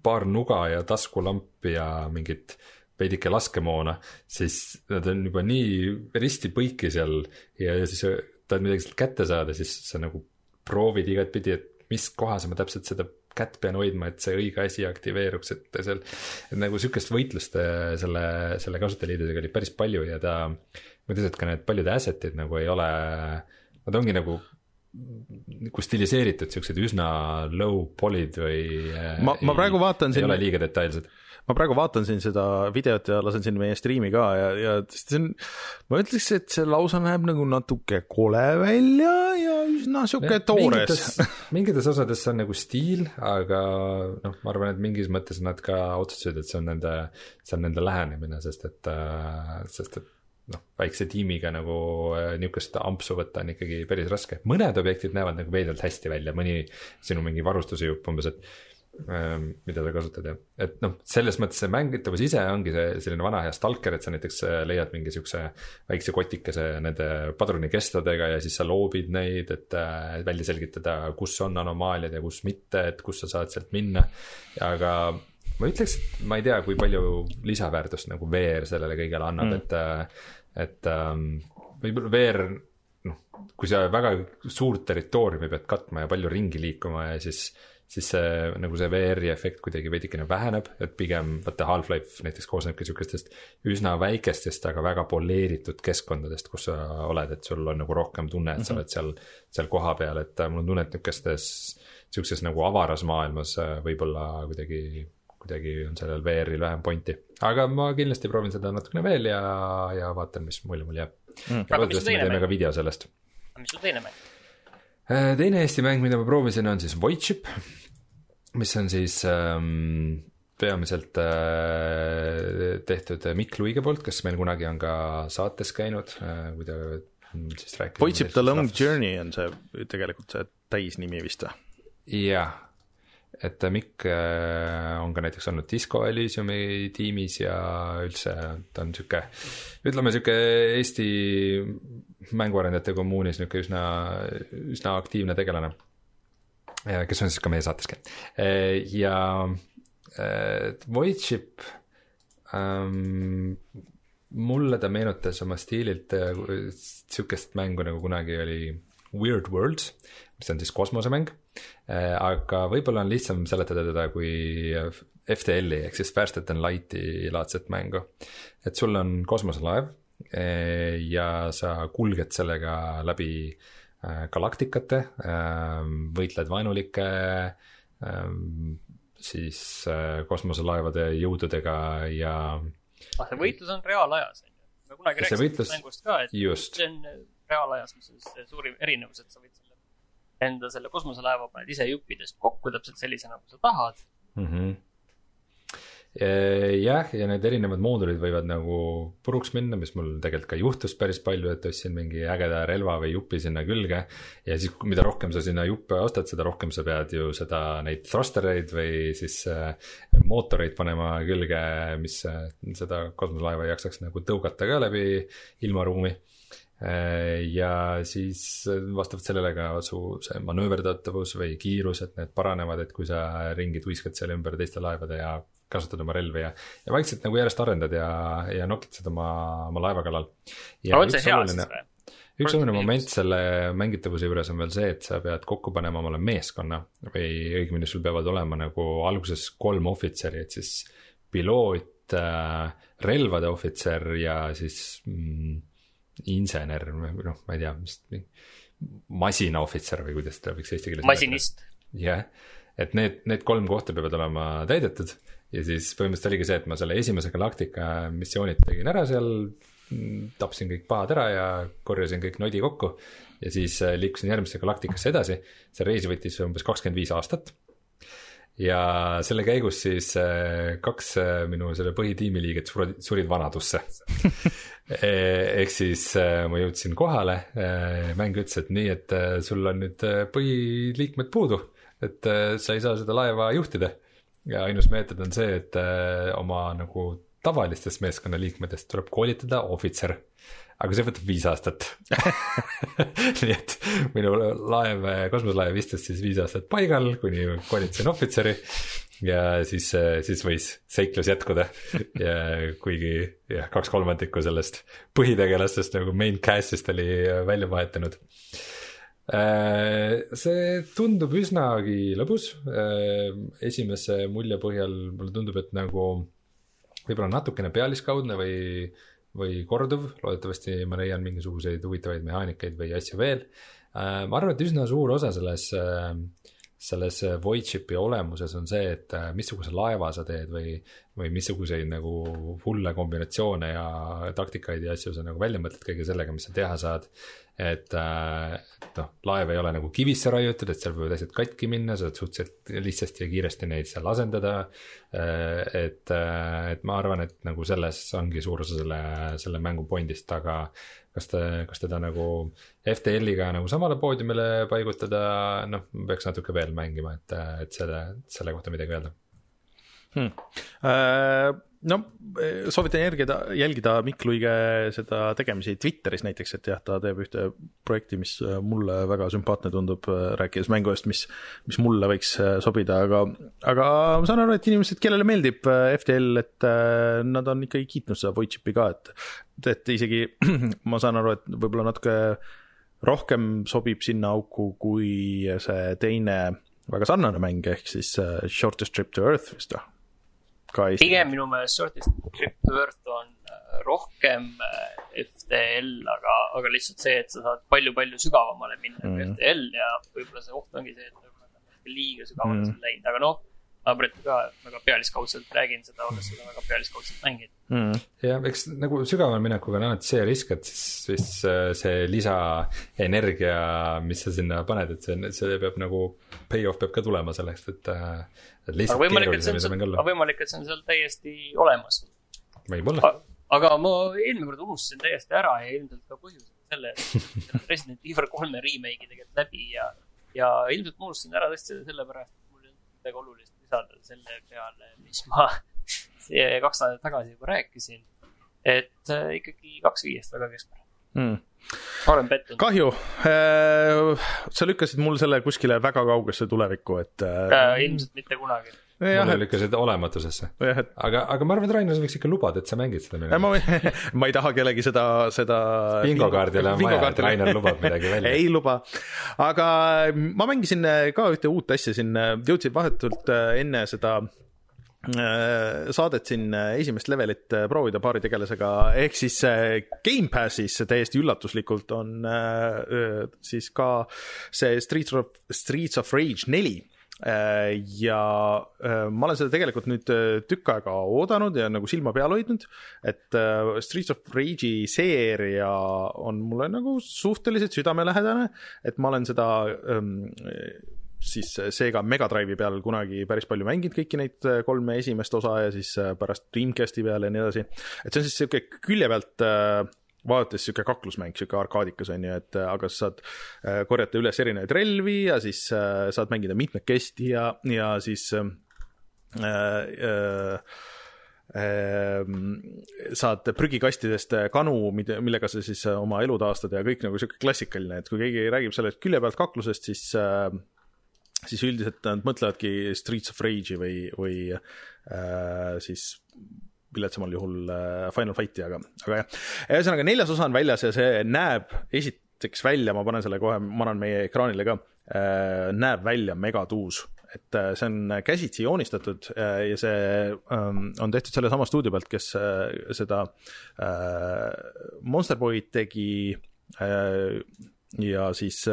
paar nuga ja taskulampi ja mingit veidike laskemoona, siis nad on juba nii risti põiki seal ja siis tahad midagi sealt kätte saada, siis sa nagu proovid igatpidi, et mis kohas ma täpselt seda kätt pean hoidma, et see õige asi aktiveeruks, et seal. et nagu sihukest võitlust äh, selle, selle kasutajaliidudega oli päris palju ja ta, ma ütlesin, et ka need paljud asset'id nagu ei ole, nad ongi nagu nagu stiliseeritud siuksed üsna low poly'd või. ma, ma praegu vaatan siin. ei ole liiga detailsed. ma praegu vaatan siin seda videot ja lasen siin meie striimi ka ja, ja see on, ma ütleks, et see lausa näeb nagu natuke kole välja ja üsna sihuke toores. *laughs* mingites osades see on nagu stiil, aga noh, ma arvan, et mingis mõttes nad ka otsustasid, et see on nende, see on nende lähenemine, sest et, sest et noh, väikse tiimiga nagu niisugust ampsu võtta on ikkagi päris raske. mõned objektid näevad nagu veidralt hästi välja, mõni sinu mingi varustuse jupp umbes, et Ehm, mida sa kasutad ja, et noh, selles mõttes see mängitavus ise ongi see selline vana hea stalker, et sa näiteks äh, leiad mingi siukse väikse kotikese nende padrunikestadega ja siis sa loobid neid, et äh, välja selgitada, kus on anomaaliad ja kus mitte, et kus sa saad sealt minna. aga ma ütleks, et ma ei tea, kui palju lisaväärtust nagu VR sellele kõigele annab mm., et, äh, et ähm, võib-olla VR noh, kui sa väga suurt territooriumi pead katma ja palju ringi liikuma ja siis siis see nagu see VR-i efekt kuidagi veidikene väheneb, et pigem vaata Half-Life näiteks koosnebki sihukestest üsna väikestest, aga väga poleeritud keskkondadest, kus sa oled, et sul on nagu rohkem tunne, et sa mhm. oled seal, seal kohapeal, et mul on tunne, et nihukestes, sihukeses nagu avaras maailmas äh, võib-olla kuidagi kuidagi on sellel VR-il vähem pointi, aga ma kindlasti proovin seda natukene veel ja, ja vaatan, mis mulje mul jääb mm.. ja loodetavasti me teeme ka video sellest. mis sul teine mäng? Äh, teine Eesti mäng, mida ma proovisin, on siis Voidship mis on siis ähm, peamiselt äh, tehtud Mikk Luige poolt, kes meil kunagi on ka saates käinud äh,, kui ta siis rääkis. Voitsip The Long. Journey on see tegelikult see täisnimi vist või? jah, et Mikk äh, on ka näiteks olnud Disco Elysiumi tiimis ja üldse ta on sihuke, ütleme sihuke Eesti mänguarendajate kommuunis nihuke üsna, üsna aktiivne tegelane kes on siis ka meie saateski. Ja Voidship ähm,, mulle ta meenutas oma stiililt äh, sihukest mängu nagu kunagi oli Weird Worlds, mis on siis kosmosemäng äh,. aga võib-olla on lihtsam seletada teda kui FTL-i ehk siis Faster than light'i laadset mängu. et sul on kosmoselaev äh, ja sa kulged sellega läbi äh, galaktikate, võitled vaenulike siis kosmoselaevade jõududega ja. ah, see võitlus on reaalajas, on ju. me kunagi rääkisime võitlus... mängust ka, et just. see on reaalajas, mis on see suurim erinevus, et sa võid enda selle kosmoselaeva paned ise juppidest kokku täpselt sellisena, nagu sa tahad mm. -hmm jah, ja need erinevad moodulid võivad nagu puruks minna, mis mul tegelikult ka juhtus päris palju, et ostsin mingi ägeda relva või jupi sinna külge. ja siis, mida rohkem sa sinna juppe ostad, seda rohkem sa pead ju seda, neid thruster eid või siis äh, mootoreid panema külge, mis äh, seda kosmoselaeva ei jaksaks nagu tõugata ka läbi ilmaruumi ja siis vastavalt sellele ka su see manööverdatavus või kiirus, et need paranevad, et kui sa ringi tuiskad seal ümber teiste laevade ja kasutad oma relvi ja, ja vaikselt nagu järjest arendad ja, ja nokitsed oma, oma laeva kallal. on see hea siis või? üks oluline moment selle mängitavuse juures on veel see, et sa pead kokku panema omale meeskonna või õigemini sul peavad olema nagu alguses kolm ohvitseri, et siis piloot äh,, relvade ohvitser ja siis mm, insener, noh, ma ei tea, mis, masinaohvitser või kuidas seda võiks eesti keeles masinist. jah yeah., et need, need kolm kohta peavad olema täidetud ja siis põhimõtteliselt oligi see, et ma selle esimese galaktika missioonid tegin ära seal, tapsin kõik pahad ära ja korjasin kõik nodi kokku. ja siis äh, liikusin järgmisse galaktikasse edasi, see reis võttis umbes kakskümmend viis aastat. Ja selle käigus siis äh, kaks äh, minu selle põhitiimi liiget surid, surid vanadusse. *laughs* Ehk siis ma jõudsin kohale, mäng ütles, et nii, et sul on nüüd põhiliikmed puudu, et sa ei saa seda laeva juhtida. Ja ainus meetod on see, et äh, oma nagu tavalistest meeskonnaliikmetest tuleb koolitada ohvitser. Aga see võtab viis aastat *laughs* nii et minu laev, kosmoselaev istus siis viis aastat paigal, kuni koolitasin ohvitseri. Ja siis, siis võis seiklus jätkuda. Ja kuigi jah, kaks kolmandikku sellest põhitegelastest nagu main cast'ist oli välja vahetanud see tundub üsnagi lõbus, esimese mulje põhjal mulle tundub, et nagu võib-olla natukene pealiskaudne või, või korduv, loodetavasti ma leian mingisuguseid huvitavaid mehaanikaid või asju veel. Äh, ma arvan, et üsna suur osa selles, selles void ship'i olemuses on see, et missuguse laeva sa teed või, või missuguseid nagu hulle kombinatsioone ja taktikaid ja asju sa nagu välja mõtled kõige sellega, mis sa teha saad. Et äh, noh, laev ei ole nagu kivisse raiutud, et seal võivad asjad katki minna, sa saad suhteliselt lihtsasti ja kiiresti neid seal asendada. et, et ma arvan, et nagu selles ongi suur osa selle, selle mängu point'ist, aga kas ta, kas teda nagu FTL-iga nagu samale poodiumile paigutada, noh, peaks natuke veel mängima, et, et selle, selle kohta midagi öelda hmm.. No soovitan jälgida, jälgida Mikk Luige seda tegemisi Twitteris näiteks, et jah, ta teeb ühte projekti, mis mulle väga sümpaatne tundub, rääkides mängust, mis, mis mulle võiks sobida, aga, aga ma saan aru, et inimesed, kellele meeldib FTL, et nad on ikkagi kiitnud seda Voitsipi ka, et, et isegi *clears throat* ma saan aru, et võib-olla natuke rohkem sobib sinna auku kui see teine väga sarnane mäng, ehk siis Shortest Trip to Earth vist või? Pigem minu meelest Shortest Trip to Earth on äh, rohkem äh, FTL, aga, aga lihtsalt see, et sa saad palju-palju sügavamale minna mm. kui mhm. FTL ja võib-olla see oht ongi see, et liiga sügavale mm. läinud, aga noh naabrit ka väga pealiskaudselt räägin seda, olles seda väga pealiskaudselt mänginud mm.. jah, eks nagu sügavale minekuga on alati see risk, et siis, siis äh, see lisaenergia, mis sa sinna paned, et see, see peab nagu, payoff peab ka tulema selleks, et, äh, et lihtsalt keerulisem ei saa mäng olla. aga võimalik, et see on seal täiesti olemas. võib-olla. aga ma eelmine kord unustasin täiesti ära ja ilmselt ka põhjusega selle, et Resident Evil kolme remake'i tegelikult läbi ja, ja ilmselt ma unustasin ära tõesti sellepärast, et mul ei olnud midagi olulist lisada selle peale, mis ma *laughs* kaks nädalat tagasi juba rääkisin. et äh, ikkagi kaks viiest väga keskpärane mm.. olen pettunud. kahju äh,, sa lükkasid mul selle kuskile väga kaugesse tulevikku, et äh, äh,. ilmselt mitte kunagi mulle et... lükkasid olematusesse. Et... aga, aga ma arvan, et Rainer, sa võiks ikka lubada, et sa mängid seda meelest. ma, *laughs* ma ei taha kellegi seda, seda. bingokaardile on vaja, et Rainer lubab midagi välja. *laughs* ei luba, aga ma mängisin ka ühte uut asja siin, jõudsin vahetult enne seda Äh, saadet siin äh, esimest levelit äh, proovida paari tegelasega, ehk siis Gamepassis täiesti üllatuslikult on siis ka see Streets of, Streets of Rage neli ja ma olen seda tegelikult nüüd tükk aega oodanud ja nagu silma peal hoidnud, et Streets of Rage'i seeria on mulle nagu suhteliselt südamelähedane, et ma olen seda ähm, siis seega Megadrive'i peal kunagi päris palju mänginud kõiki neid äh, kolme esimest osa ja siis äh, pärast Dreamcasti peal ja nii edasi. et see on siis sihuke külje pealt äh, vaadates sihuke kaklusmäng, sihuke arkaadikas on ju, et aga sa saad korjata üles erinevaid relvi ja siis saad mängida mitmekesti ja, ja siis äh, äh, saad prügikastidest kanu, millega sa siis oma elu taastad ja kõik nagu sihuke klassikaline, et kui keegi räägib sellest külje pealt kaklusest, siis äh, siis üldiselt nad mõtlevadki Streets of Rage'i või, või äh, siis viletsamal juhul äh, Final Fighti, aga, aga jah. ühesõnaga, neljas osa on väljas ja see näeb esiteks välja, ma panen selle kohe, ma annan meie ekraanile ka äh,, näeb välja megatuus et äh, see on käsitsi joonistatud ja see ähm, on tehtud sellesama stuudio pealt, kes seda Monster Boy'd tegi ja siis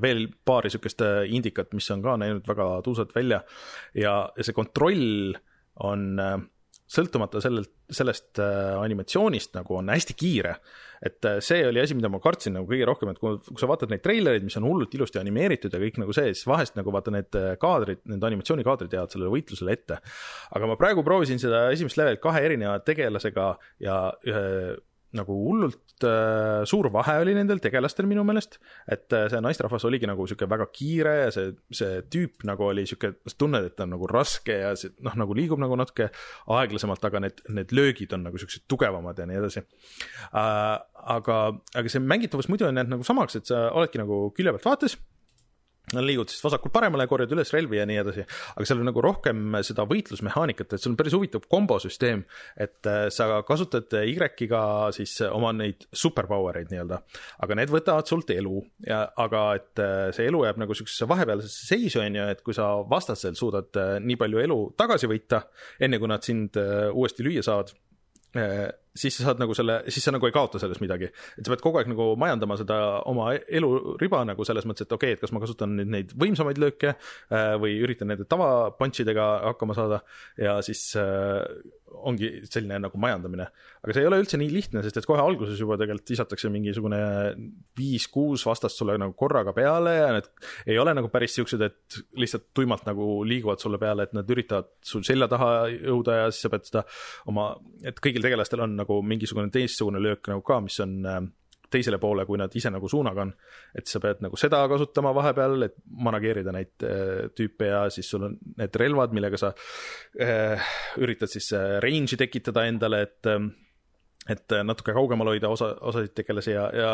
veel paari sihukest indikat, mis on ka näinud väga tuusad välja ja, ja see kontroll on äh, sõltumata sellelt, sellest äh, animatsioonist nagu on hästi kiire. et see oli asi, mida ma kartsin nagu kõige rohkem, et kui, kui sa vaatad neid treilereid, mis on hullult ilusti animeeritud ja kõik nagu see, siis vahest nagu vaata need kaadrid, need animatsioonikaadrid jäävad sellele võitlusele ette. aga ma praegu proovisin seda esimest levelit kahe erineva tegelasega ja ühe nagu hullult äh, suur vahe oli nendel tegelastel minu meelest, et äh, see naisterahvas oligi nagu sihuke väga kiire ja see, see tüüp nagu oli sihuke, sa tunned, et ta on nagu raske ja see noh, nagu liigub nagu natuke aeglasemalt, aga need, need löögid on nagu siuksed tugevamad ja nii edasi äh,. aga, aga see mängitavus muidu on jäänud nagu samaks, et sa oledki nagu külje pealt vaates liigud siis vasakult paremale, korjad üles relvi ja nii edasi, aga seal on nagu rohkem seda võitlusmehaanikat, et sul on päris huvitav kombosüsteem, et äh, sa kasutad Y-ga siis oma neid superpower eid nii-öelda, aga need võtavad sult elu. Ja aga et äh, see elu jääb nagu siuksesse vahepealsesse seisu, on ju, et kui sa vastasel suudad äh, nii palju elu tagasi võita, enne kui nad sind uuesti lüüa saavad, siis sa saad nagu selle, siis sa nagu ei kaota selles midagi. et sa pead kogu aeg nagu majandama seda oma eluriba nagu selles mõttes, et okei okay,, et kas ma kasutan nüüd neid võimsamaid lööke äh, või üritan nende tava punch idega hakkama saada ja siis äh, ongi selline nagu majandamine. aga see ei ole üldse nii lihtne, sest et kohe alguses juba tegelikult visatakse mingisugune viis-kuus vastast sulle nagu korraga peale ja need ei ole nagu päris siuksed, et lihtsalt tuimalt nagu liiguvad sulle peale, et nad üritavad sul selja taha jõuda ja siis sa pead seda oma, et kõigil tegelastel on nagu mingisugune teistsugune löök nagu ka, mis on äh, teisele poole, kui nad ise nagu suunaga on. et sa pead nagu seda kasutama vahepeal, et manageerida neid äh, tüüpe ja siis sul on need relvad, millega sa äh, üritad siis äh, range'i tekitada endale, et et natuke kaugemal hoida osa, osasid tegelasi ja, ja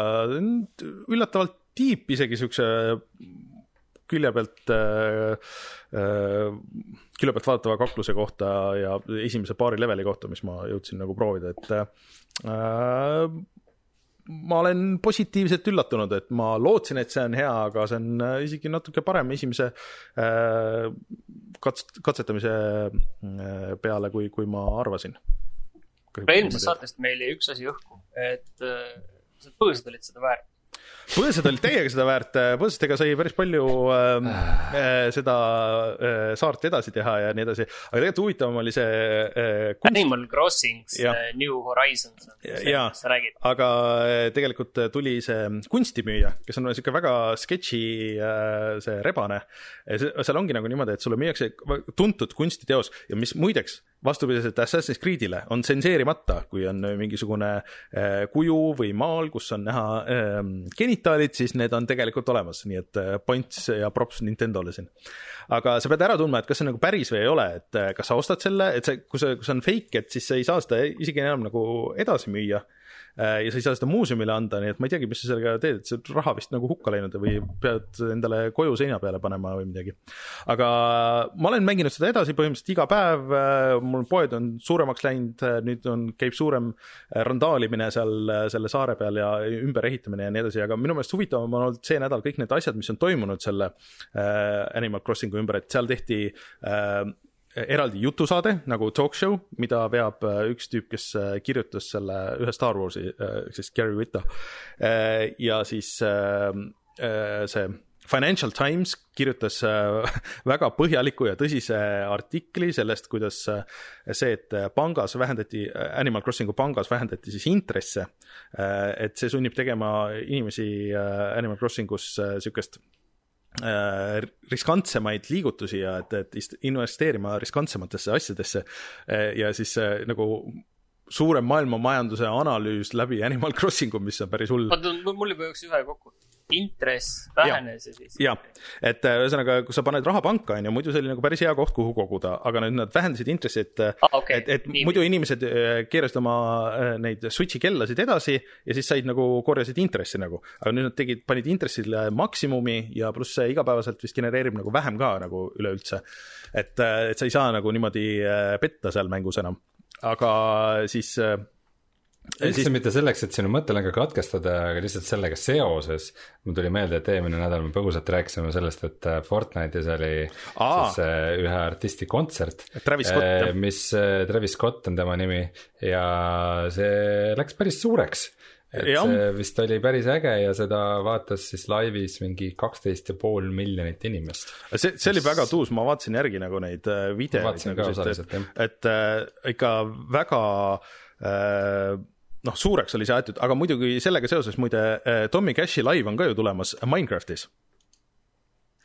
üllatavalt tiip isegi siukse külje pealt äh,, äh, külje pealt vaadatava kakluse kohta ja esimese paari leveli kohta, mis ma jõudsin nagu proovida, et äh, ma olen positiivselt üllatunud, et ma lootsin, et see on hea, aga see on äh, isegi natuke parem esimese äh, kats-, katsetamise peale, kui, kui ma arvasin. eelmisest saatest meil jäi üks asi õhku, et äh, sa põõsad olid seda väärt. Põõsad olid täiega seda väärt, põõsastega sai päris palju äh, äh, seda äh, saart edasi teha ja nii edasi, aga tegelikult huvitavam oli see äh, kunst, Animal Crossings Jah. äh, New Horizons, Jaa. sa räägid. aga äh, tegelikult tuli see kunstimüüja, kes on sihuke väga sketši äh, see rebane. seal ongi nagu niimoodi, et sulle müüakse tuntud kunstiteos ja mis muideks vastupidiselt Assassin's Creed'ile on tsenseerimata, kui on mingisugune äh, kuju või maal, kus on näha äh, genitaalid, siis need on tegelikult olemas, nii et äh, points ja props Nintendo'le siin. aga sa pead ära tundma, et kas see on nagu päris või ei ole, et äh, kas sa ostad selle, et see, kui see, kui see on fake, et siis sa ei saa seda isegi enam nagu edasi müüa Äh, ja sa ei saa seda muuseumile anda, nii et ma ei teagi, mis sa sellega teed, et see raha vist nagu hukka läinud või pead endale koju seina peale panema või midagi. aga ma olen mänginud seda edasi põhimõtteliselt iga päev, mul poed on suuremaks läinud, nüüd on, käib suurem äh, randaalimine seal äh, selle saare peal ja ümberehitamine ja nii edasi, aga minu meelest huvitavam on olnud see nädal kõik need asjad, mis on toimunud selle äh, Animal Crossingu ümber, et seal tehti äh, eraldi jutusaade nagu talk show, mida veab äh, üks tüüp, kes äh, kirjutas selle ühe Star Warsi, siis Gary Whitta. ja siis see Financial Times kirjutas *laughs* väga põhjaliku ja tõsise artikli sellest, kuidas see, et pangas vähendati, Animal Crossingu pangas vähendati siis intresse, et see sunnib tegema inimesi Animal Crossingus sihukest riskantsemaid liigutusi ja et, et investeerima riskantsematesse asjadesse äh, ja siis äh, nagu suurem maailmamajanduse analüüs läbi Animal Crossingu, mis on päris hull. mul juba jooksis ühe kokku. Intress vähenes ja siis. ja, et äh, ühesõnaga, kui sa paned raha panka, on ju, muidu see oli nagu päris hea koht, kuhu koguda, aga nüüd nad vähendasid intressi, et Aa, okei. et, et Nii. muidu inimesed äh, keerasid oma äh, neid switch'i kellasid edasi ja siis said nagu, korjasid intressi nagu. aga nüüd nad tegid, panid intressile maksimumi ja pluss see igapäevaselt vist genereerib nagu vähem ka nagu üleüldse. et, et sa ei saa nagu niimoodi äh, petta seal mängus enam, aga siis äh, üldse siis... mitte selleks, et sinu mõttelõnga katkestada, aga lihtsalt sellega seoses mul tuli meelde, et eelmine nädal me põgusalt rääkisime sellest, et äh, Fortnite'is oli Aa. siis äh, ühe artisti kontsert. Travis Scott, jah. mis Travis Scott on tema nimi ja see läks päris suureks. et Jah. see vist oli päris äge ja seda vaatas siis laivis mingi kaksteist ja pool miljonit inimest. see, see oli väga tuus, ma vaatasin järgi nagu neid videoid nagu jah. et äh, ikka väga äh, noh, suureks oli see aetud, aga muidugi sellega seoses muide äh, Tommy Cashi live on ka ju tulemas Minecraftis.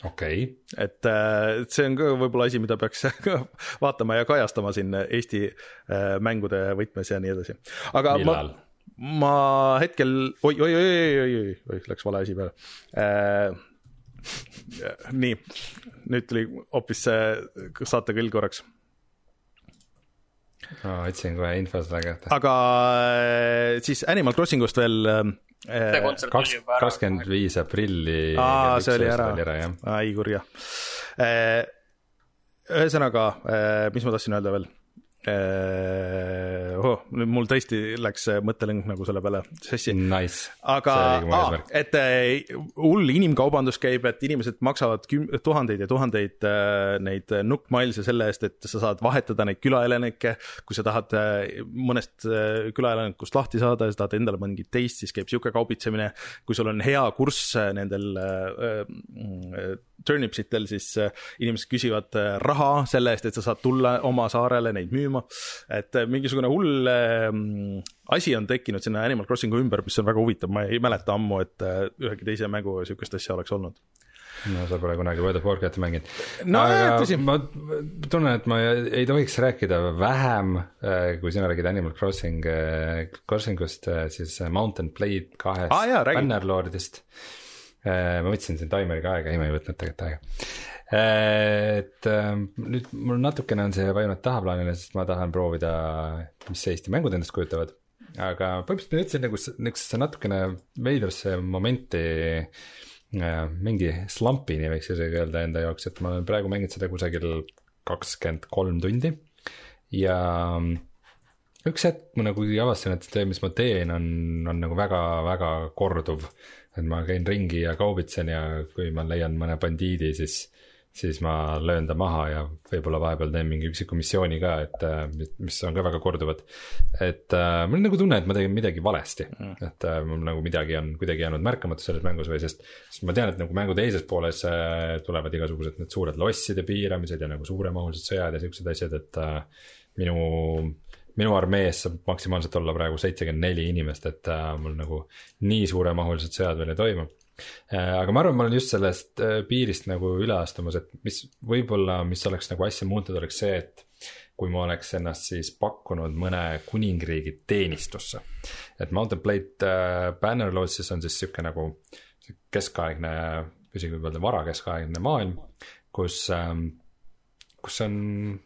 okei okay., et et see on ka võib-olla asi, mida peaks *laughs* vaatama ja kajastama siin Eesti äh, mängude võtmes ja nii edasi. aga Millal? ma, ma hetkel oi, oi, oi, oi, oi, oi, oi, läks vale asi peale *laughs* nii, nüüd tuli hoopis see saatekõll korraks, ma otsin kohe info selle kohta. aga äh, siis Animal Crossingust veel äh, see kontsert kaks oli, juba ära. kakskümmend viis aprilli. aa, see oli ära ära ai kurja. ühesõnaga, mis ma tahtsin öelda veel? Äh, oh, nüüd mul tõesti läks mõttelõng nagu selle peale sassi Nice. aga eesmärk. et äh, hull inimkaubandus käib, et inimesed maksavad küm-, tuhandeid ja tuhandeid äh, neid nukkmailse selle eest, et sa saad vahetada neid külaelanikke. kui sa tahad mõnest külaelanikust lahti saada ja sa tahad endale mingit teist, siis käib sihuke kaubitsemine. kui sul on hea kurss nendel äh, turnipsitel, siis inimesed küsivad raha selle eest, et sa saad tulla oma saarele neid müüma. Et äh, mingisugune hull äh, asi on tekkinud sinna Animal Crossingu ümber, mis on väga huvitav, ma ei mäleta ammu, et äh, ühegi teise mänguga sihukest asja oleks olnud. no sa pole kunagi World of Warcrafti mänginud. No jah, tõsi. ma tunnen, et ma ei, tohiks rääkida vähem, kui sina räägid Animal Crossing, Crossingust, siis Mountain Blade kahest räägi. Bannerlordist. ma võtsin siin taimeriga aega, ei ma ei võtnud tegelikult aega. Et äh, nüüd mul natukene on see vajunud tahaplaanile, sest ma tahan proovida, mis Eesti mängud endast kujutavad. aga põhimõtteliselt ma jõudsin nagu niisugusesse natukene veidrasse momenti äh, mingi slumpini võiks isegi öelda enda jaoks, et ma olen praegu mänginud seda kusagil kakskümmend kolm tundi ja üks hetk ma nagu avastasin, et see, mis ma teen, on, on nagu väga-väga korduv. et ma käin ringi ja kaubitsen ja kui ma leian mõne bandiidi, siis, siis ma löön ta maha ja võib-olla vahepeal teen mingi üksiku missiooni ka, et äh, mis- on ka väga korduvad. et äh, mul on nagu tunne, et ma tegin midagi valesti mm., et äh, mul nagu midagi on kuidagi jäänud märkamata selles mängus või sest, sest ma tean, et nagu mängu teises pooles äh, tulevad igasugused need suured losside piiramised ja nagu suuremahulised sõjad ja siuksed asjad, et äh, minu minu armees saab maksimaalselt olla praegu seitsekümmend neli inimest, et äh, mul nagu nii suuremahulised sõjad veel ei toimu äh,. Aga ma arvan, ma olen just sellest äh, piirist nagu üle astumas, et mis võib-olla, mis oleks nagu asja muutnud, oleks see, et kui ma oleks ennast siis pakkunud mõne kuningriigi teenistusse. et Mountain Blade äh, Bannerlord siis on siis sihuke nagu keskaegne, isegi võib öelda varakeskaegne maailm, kus ähm, kus on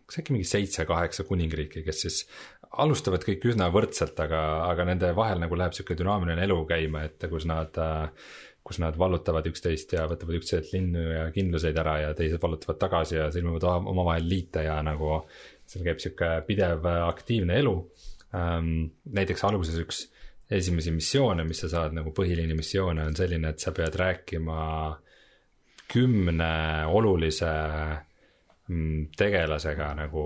kas äkki mingi seitse-kaheksa kuningriiki, kes siis alustavad kõik üsna võrdselt, aga, aga nende vahel nagu läheb sihuke dünaamiline elu käima, et kus nad, kus nad vallutavad üksteist ja võtavad üksteiselt linnu ja kindluseid ära ja teised vallutavad tagasi ja sõlmivad oma- omavahel liite ja nagu seal käib sihuke pidev aktiivne elu ähm,. näiteks alguses üks esimesi missioone, mis sa saad nagu põhiliini missioone on selline, et sa pead rääkima kümne olulise mm, tegelasega nagu,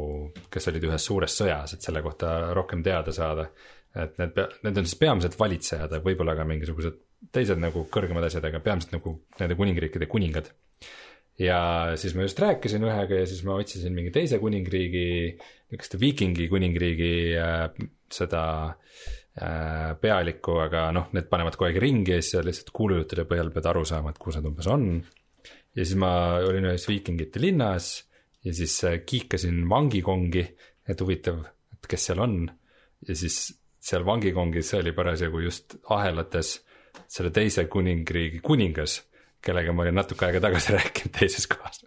kes olid ühes suures sõjas, et selle kohta rohkem teada saada. et need, need on siis peamiselt valitsejad, aga võib-olla ka mingisugused teised nagu kõrgemad asjad, aga peamiselt nagu nende kuningriikide kuningad. ja siis ma just rääkisin ühega ja siis ma otsisin mingi teise kuningriigi, niisuguste viikingi kuningriigi äh, seda äh, pealikku, aga noh, need panevad kogu aeg ringi ja siis sa lihtsalt kuulujuttude põhjal pead aru saama, et kus nad umbes on ja siis ma olin ühes viikingite linnas ja siis äh, kiikasin vangikongi, et huvitav, et kes seal on. ja siis seal vangikongis oli parasjagu just ahelates selle teise kuningriigi kuningas, kellega ma olin natuke aega tagasi *laughs* rääkinud teises kohas.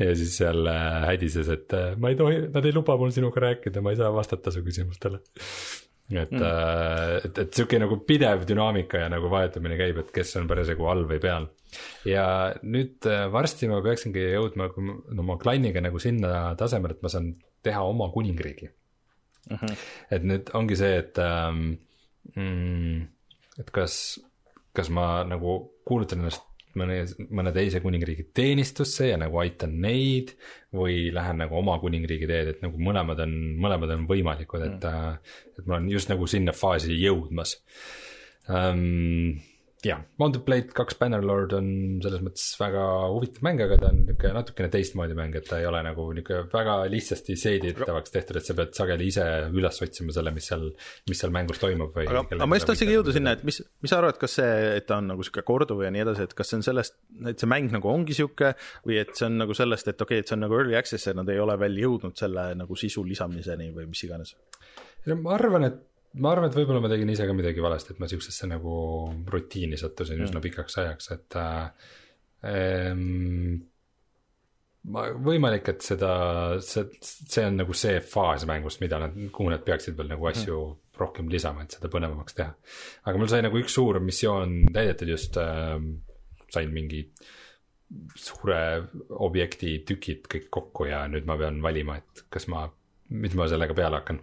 ja siis seal äh, hädises, et äh, ma ei tohi, nad ei luba mul sinuga rääkida, ma ei saa vastata su küsimustele. et mm., et, et sihuke nagu pidev dünaamika ja nagu vahetumine käib, et kes on parasjagu all või peal. ja nüüd äh, varsti ma peaksingi jõudma kui ma- no, oma klanniga nagu sinna tasemele, et ma saan teha oma kuningriigi mm. -hmm. et nüüd ongi see, et ähm, mm,, et kas, kas ma nagu kuulutan ennast mõne, mõne teise kuningriigi teenistusse ja nagu aitan neid või lähen nagu oma kuningriigi teed, et nagu mõlemad on, mõlemad on võimalikud, et mm., et ma olen just nagu sinna faasi jõudmas um,. jah, Mountain Blade kaks Bannerlord on selles mõttes väga huvitav mäng, aga ta on niisugune natukene teistmoodi mäng, et ta ei ole nagu niisugune väga lihtsasti seeditavaks tehtud, et sa pead sageli ise üles otsima selle, mis seal, mis seal mängus toimub või. aga, aga ma just tahtsingi jõuda sinna, et mis, mis sa arvad, kas see, et ta on nagu sihuke korduv ja nii edasi, et kas see on sellest, et see mäng nagu ongi sihuke või et see on nagu sellest, et okei okay,, et see on nagu early access ja nad ei ole veel jõudnud selle nagu sisu lisamiseni või mis iganes. no ma arvan, et ma arvan, et võib-olla ma tegin ise ka midagi valesti, et ma siuksesse nagu rutiini sattusin mm. üsna pikaks ajaks, et äh, ähm, ma, võimalik, et seda, see, see on nagu see faas mängust, mida nad, kuhu nad peaksid veel nagu asju mm. rohkem lisama, et seda põnevamaks teha. aga mul sai nagu üks suur missioon täidetud just äh,, sain mingi suure objekti tükid kõik kokku ja nüüd ma pean valima, et kas ma mis ma sellega peale hakkan.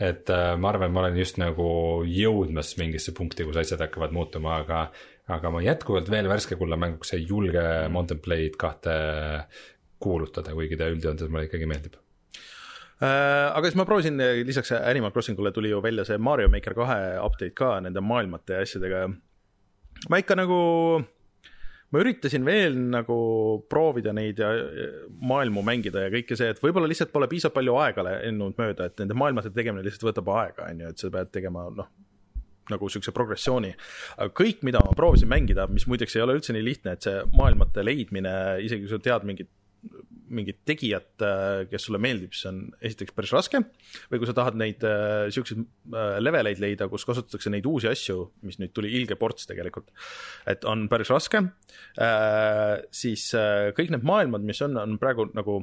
et äh, ma arvan, ma olen just nagu jõudmas mingisse punkti, kus asjad hakkavad muutuma, aga, aga ma jätkuvalt veel värske kulla mänguks ei julge Mountain Blade kahte kuulutada, kuigi ta üldjoontes mulle ikkagi meeldib Äh, aga siis ma proovisin, lisaks Animal Crossingule tuli ju välja see Mario Maker kahe update ka nende maailmate ja asjadega ja ma ikka nagu, ma üritasin veel nagu proovida neid ja maailmu mängida ja kõike see, et võib-olla lihtsalt pole piisavalt palju aega lennud mööda, et nende maailmate tegemine lihtsalt võtab aega, on ju, et sa pead tegema noh, nagu siukse progressiooni. aga kõik, mida ma proovisin mängida, mis muideks ei ole üldse nii lihtne, et see maailmate leidmine, isegi kui sa tead mingit mingit tegijat, kes sulle meeldib, siis on esiteks päris raske. või kui sa tahad neid äh, siukseid äh, leveleid leida, kus kasutatakse neid uusi asju, mis nüüd tuli ilge ports tegelikult, et on päris raske äh,. siis äh, kõik need maailmad, mis on, on praegu nagu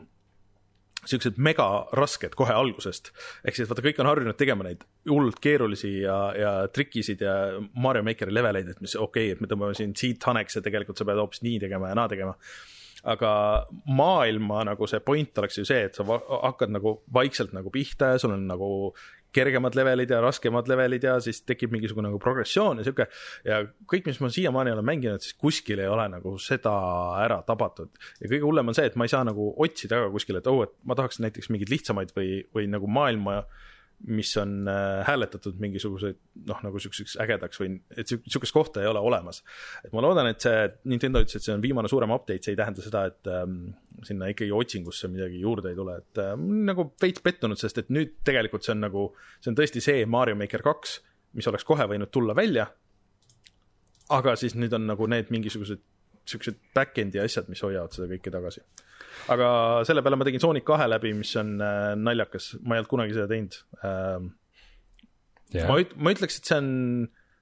siuksed mega rasked kohe algusest. ehk siis vaata, kõik on harjunud tegema neid hullult keerulisi ja, ja trikisid ja Mario Makeri leveleid, et mis okei okay,, et me tõmbame siin siit haneks ja tegelikult sa pead hoopis nii tegema ja naa tegema aga maailma nagu see point oleks ju see, et sa hakkad nagu vaikselt nagu pihta ja sul on nagu kergemad levelid ja raskemad levelid ja siis tekib mingisugune nagu progressioon ja sihuke. ja kõik, mis ma siiamaani olen mänginud, siis kuskil ei ole nagu seda ära tabatud. ja kõige hullem on see, et ma ei saa nagu otsida ka kuskil, et oh, et ma tahaks näiteks mingeid lihtsamaid või, või nagu maailma mis on äh, hääletatud mingisuguseid noh, nagu siukseks ägedaks või et sihukest kohta ei ole olemas. et ma loodan, et see Nintendo ütles, et see on viimane suurem update, see ei tähenda seda, et ähm, sinna ikkagi otsingusse midagi juurde ei tule, et äh, nagu veits pettunud, sest et nüüd tegelikult see on nagu, see on tõesti see Mario Maker kaks, mis oleks kohe võinud tulla välja. aga siis nüüd on nagu need mingisugused siuksed back-end'i asjad, mis hoiavad seda kõike tagasi aga selle peale ma tegin Sonic kahe läbi, mis on äh, naljakas, ma ei olnud kunagi seda teinud ähm,. Yeah. ma üt-, ma ütleks, et see on,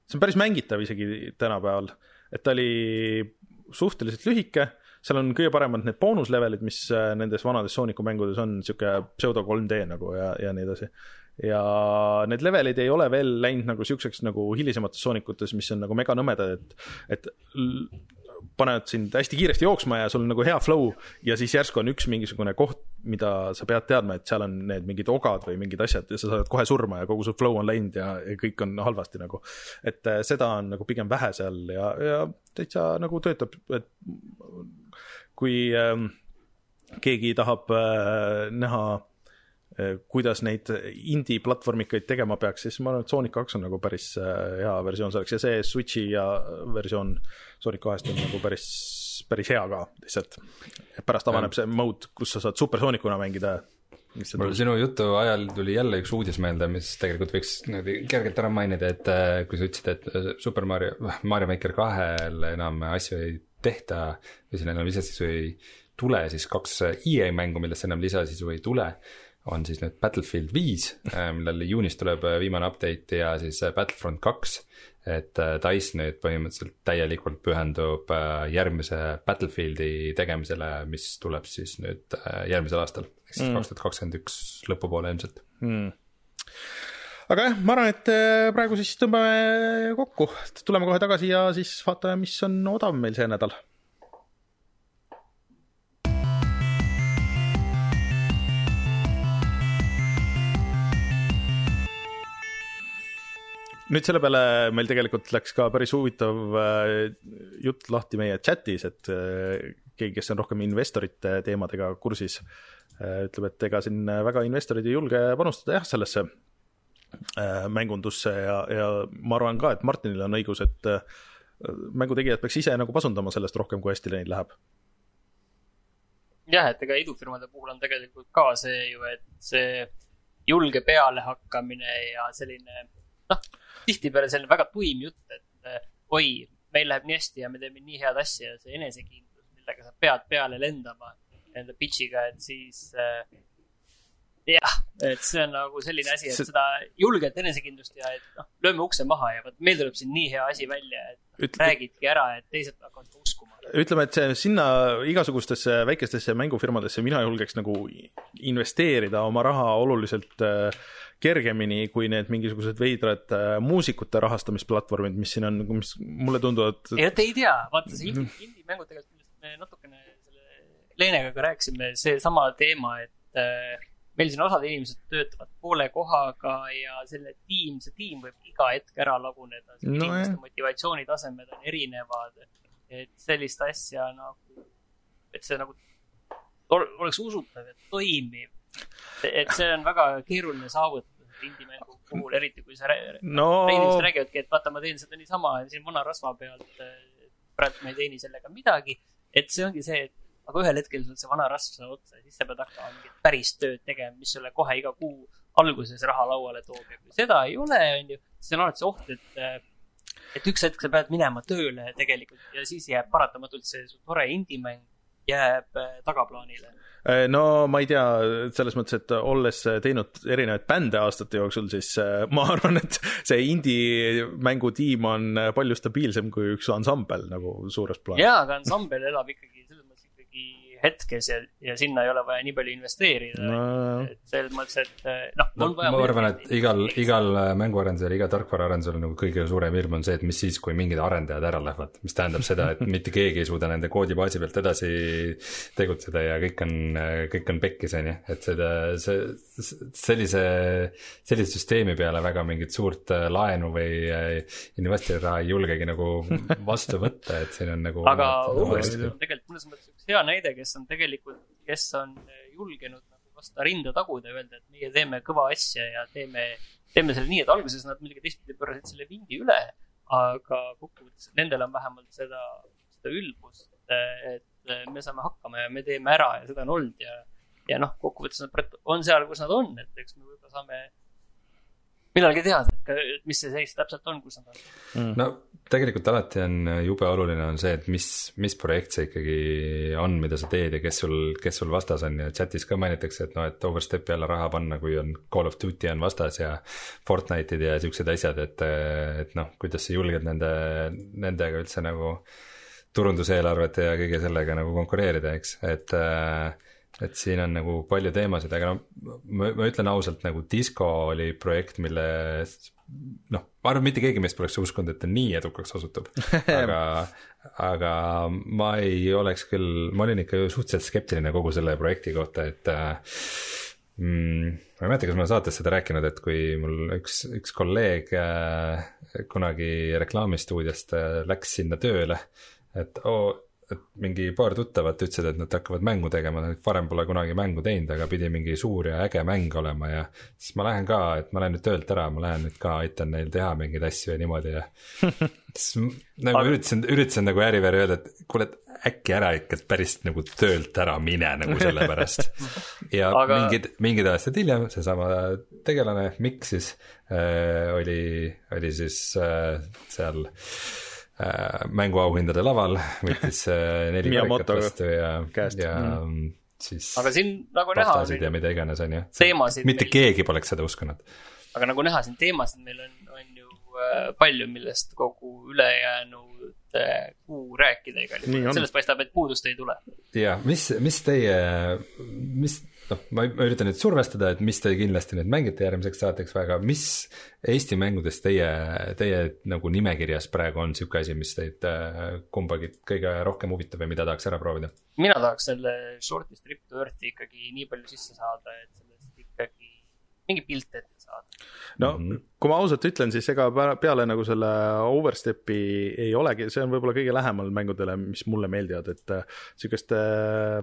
see on päris mängitav isegi tänapäeval, et ta oli suhteliselt lühike, seal on kõige paremad need boonuslevelid, mis äh, nendes vanades Sooniku mängudes on, sihuke pseudo 3D nagu ja, ja nii edasi. ja need levelid ei ole veel läinud nagu siukseks nagu hilisemates Soonikutes, mis on nagu mega nõmedad, et, et panevad sind hästi kiiresti jooksma ja sul on nagu hea flow ja siis järsku on üks mingisugune koht, mida sa pead teadma, et seal on need mingid ogad või mingid asjad ja sa saad kohe surma ja kogu su flow on läinud ja, ja kõik on halvasti nagu. et äh, seda on nagu pigem vähe seal ja, ja täitsa nagu töötab, et kui ähm, keegi tahab äh, näha äh, kuidas neid indie platvormikaid tegema peaks, siis ma arvan, et Sonic kaks on nagu päris äh, hea versioon selleks ja see Switch'i ja versioon Sonic kahest on nagu päris, päris hea ka lihtsalt. pärast avaneb see mode, kus sa saad supersoonikuna mängida. mul sinu jutu ajal tuli jälle üks uudis meelde, mis tegelikult võiks niimoodi kergelt ära mainida, et äh, kui sa ütlesid, et äh, Super Mario, Mario Maker kahel enam asju ei tehta või siin enam lisasisu ei tule, siis kaks EA mängu, millesse enam lisasisu ei tule on siis nüüd Battlefield viis, äh, millele juunis tuleb viimane update ja siis Battlefront kaks et äh, Dice nüüd põhimõtteliselt täielikult pühendub äh, järgmise Battlefieldi tegemisele, mis tuleb siis nüüd äh, järgmisel aastal, ehk siis mm. kaks tuhat kakskümmend üks lõpupoole ilmselt. Mm. Aga jah, ma arvan, et praegu siis tõmbame kokku, tuleme kohe tagasi ja siis vaatame, mis on odav meil see nädal nüüd selle peale meil tegelikult läks ka päris huvitav äh, jutt lahti meie chatis, et äh, keegi, kes on rohkem investorite teemadega kursis, äh, ütleb, et ega siin väga investorid ei julge panustada jah, sellesse mängundusse ja, ja ma arvan ka, et Martinil on õigus, et mängutegijad peaks ise nagu pasundama sellest rohkem, kui hästi neil läheb. jah, et ega idufirmade puhul on tegelikult ka see ju, et see julge pealehakkamine ja selline noh tihtipeale selline väga tuim jutt, et äh, oi, meil läheb nii hästi ja me teeme nii head asja ja see enesekindlus, millega sa pead peale lendama enda pitch'iga, et siis äh, jah, et see on nagu selline asi, et see... seda julget enesekindlust ja et noh, lööme ukse maha ja vot meil tuleb siin nii hea asi välja, et Ütle... räägidki ära, et teised hakkavad ka uskuma. ütleme, et see sinna igasugustesse väikestesse mängufirmadesse mina julgeks nagu investeerida oma raha oluliselt äh, kergemini kui need mingisugused veidrad äh, muusikute rahastamisplatvormid, mis siin on, mis mulle tunduvad. ei, te ei tea, vaata see indie, indie mängud tegelikult, millest me natukene selle Leenega ka rääkisime, seesama teema, et äh, meil siin osad inimesed töötavad poole kohaga ja selle tiim, see tiim võib iga hetk ära laguneda. No inimeste motivatsioonitasemed on erinevad. et sellist asja nagu, et see nagu ol- oleks usutav ja toimiv. Et see on väga keeruline saavutada indie-mängu puhul, eriti kui sa no inimesed räägivadki, et vaata, ma teen seda niisama siin vana rasva pealt. praegu ma ei teeni sellega midagi. et see ongi see, et aga ühel hetkel sul see vana rasv saab otsa ja siis sa pead hakkama mingit päris tööd tegema, mis sulle kohe iga kuu alguses raha lauale toob ja kui seda ei ole, on ju, siis on alati see oht, et et üks hetk sa pead minema tööle tegelikult ja siis jääb paratamatult see su tore indie-mäng jääb äh, tagaplaanile. Eh, no ma ei tea, selles mõttes, et olles teinud erinevaid bände aastate jooksul, siis eh, ma *laughs* arvan, et see indie mängutiim on palju stabiilsem kui üks ansambel nagu suures plaanis. jaa, aga ansambel elab ikkagi hetkes ja, ja sinna ei ole vaja nii palju investeerida. No. et selles mõttes, et eh, noh no on vaja ma arvan, et igal, igal mänguarendajal, iga tarkvaraarendajal nagu kõige suurem hirm on see, et mis siis, kui mingid arendajad ära lähevad, mis tähendab seda, et mitte keegi ei suuda nende koodibaasi pealt edasi tegutseda ja kõik on, kõik on pekkis, on ju, et seda, see, sellise, sellise süsteemi peale väga mingit suurt laenu või investori raha ei julgegi nagu vastu võtta, et siin on nagu aga omad- on tegelikult mõnes mõttes üks hea näide, kes on tegelikult, kes on eh, julgenud nagu vastu rinda taguda ja öelda, et meie teeme kõva asja ja teeme, teeme selle nii, et alguses nad muidugi teistpidi pöörasid selle vindi üle, aga kokkuvõttes nendel on vähemalt seda, seda ülbust, et me saame hakkama ja me teeme ära ja seda on olnud ja, ja noh, kokkuvõttes nad on seal, kus nad on, et eks me võib-olla saame millalgi teada, et mis see seis täpselt on, kus nad on. no tegelikult alati on jube oluline on see, et mis, mis projekt see ikkagi on, mida sa teed ja kes sul, kes sul vastas on. Ja chat'is ka mainitakse, et noh, et overstep'i alla raha panna, kui on Call of Duty on vastas ja Fortnite'id ja siuksed asjad, et, et noh, kuidas sa julged nende, nendega üldse nagu turunduseelarvete ja kõige sellega nagu konkureerida, eks, et et siin on nagu palju teemasid, aga no ma, ma ütlen ausalt, nagu Disco oli projekt, mille noh, ma arvan, mitte keegi meist poleks uskunud, et ta nii edukaks osutub, *laughs* aga, aga ma ei oleks küll, ma olin ikka suhteliselt skeptiline kogu selle projekti kohta, et äh, mm, ma ei mäleta, kas ma olen saates seda rääkinud, et kui mul üks, üks kolleeg äh, kunagi reklaamistuudiost äh, läks sinna tööle, et oo oh, mingi paar tuttavat ütlesid, et nad hakkavad mängu tegema, varem pole kunagi mängu teinud, aga pidi mingi suur ja äge mäng olema ja siis ma lähen ka, et ma lähen nüüd töölt ära, ma lähen nüüd ka aitan neil teha mingeid asju ja niimoodi ja *laughs* siis nagu Aga- üritasin, üritasin nagu äriväri öelda, et kuule, et äkki ära ikka et päris nagu töölt ära mine nagu selle pärast. ja Aga- *laughs* aga... mingid, mingid aastad hiljem seesama tegelane, Mikk siis äh, oli, oli siis äh, seal äh, mänguauhindade laval, võttis äh, *laughs* neli karikat vastu ja, ja Mm. siis aga siin nagu näha, ja mida iganes, on ju. mitte meil- keegi poleks seda uskunud. aga nagu näha, siin teemasid meil on, on ju äh, palju, millest kogu ülejäänud äh, kuu rääkida igal juhul sellest paistab, et puudust ei tule. ja mis, mis teie, mis, noh, ma ma üritan nüüd survestada, et mis te kindlasti nüüd mängite järgmiseks saateks väga, mis Eesti mängudest teie, teie nagu nimekirjas praegu on sihuke asi, mis teid äh, kumbagi kõige rohkem huvitab ja mida tahaks ära proovida? mina tahaks selle Shorty Strip to Earth'i ikkagi nii palju sisse saada, et sellest ikkagi mingi pilt ette saada. no Mhm. kui ma ausalt ütlen, siis ega pea- peale nagu selle overstep'i ei olegi, see on võib-olla kõige lähemal mängudele, mis mulle meeldivad, et äh, sihukest äh,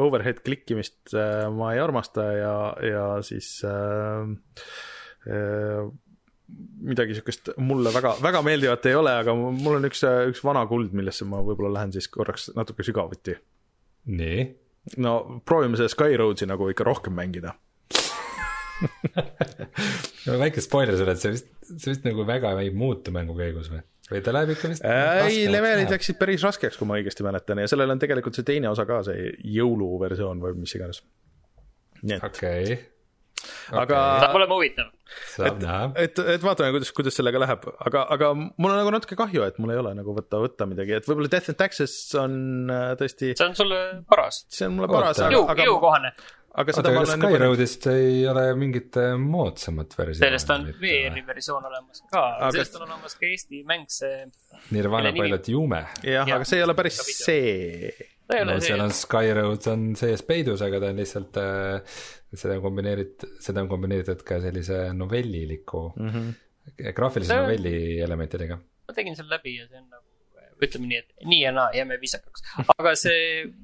overhead klikkimist äh, ma ei armasta ja, ja siis äh, äh, midagi sihukest mulle väga, väga meeldivat ei ole, aga mul on üks, üks vana kuld, millesse ma võib-olla lähen siis korraks natuke sügavuti. nii, no proovime seda Skyroadsi nagu ikka rohkem mängida. *laughs* väike spoiler sulle, et see vist, see vist nagu väga ei muutu mängu käigus või? Või ta läheb ikka vist? ei, levelid läksid päris raskeks, kui ma õigesti mäletan ja sellel on tegelikult see teine osa ka, see jõuluversioon või mis iganes. nii et, okei. Aga- saab olema huvitav. näha. et, et vaatame, kuidas, kuidas sellega läheb, aga, aga mul on nagu natuke kahju, et mul ei ole nagu võtta, võtta midagi, et võib-olla Death and Taxes on äh, tõesti, see on sulle paras. see on mulle paras, aga jõu, jõukohane. Aga oota, seda ma kas olen nagu Skyroadist ei ole mingit äh, moodsamat versiooni? sellest on VR-i versioon olemas ka Aga-, sellest on olemas ka Eesti mäng, see Nirvana mille nimi- Pilot Jume. jah, jah, aga see ei ole päris see. no see seal on Skyroad on sees peidus, aga ta on lihtsalt äh,, seda on kombineeritud, seda on kombineeritud ka sellise novelliliku mm, -hmm. graafilise See novelli elementidega. ma tegin selle läbi ja see on nagu, ütleme nii, et nii ja naa, jääme viisakaks. aga see,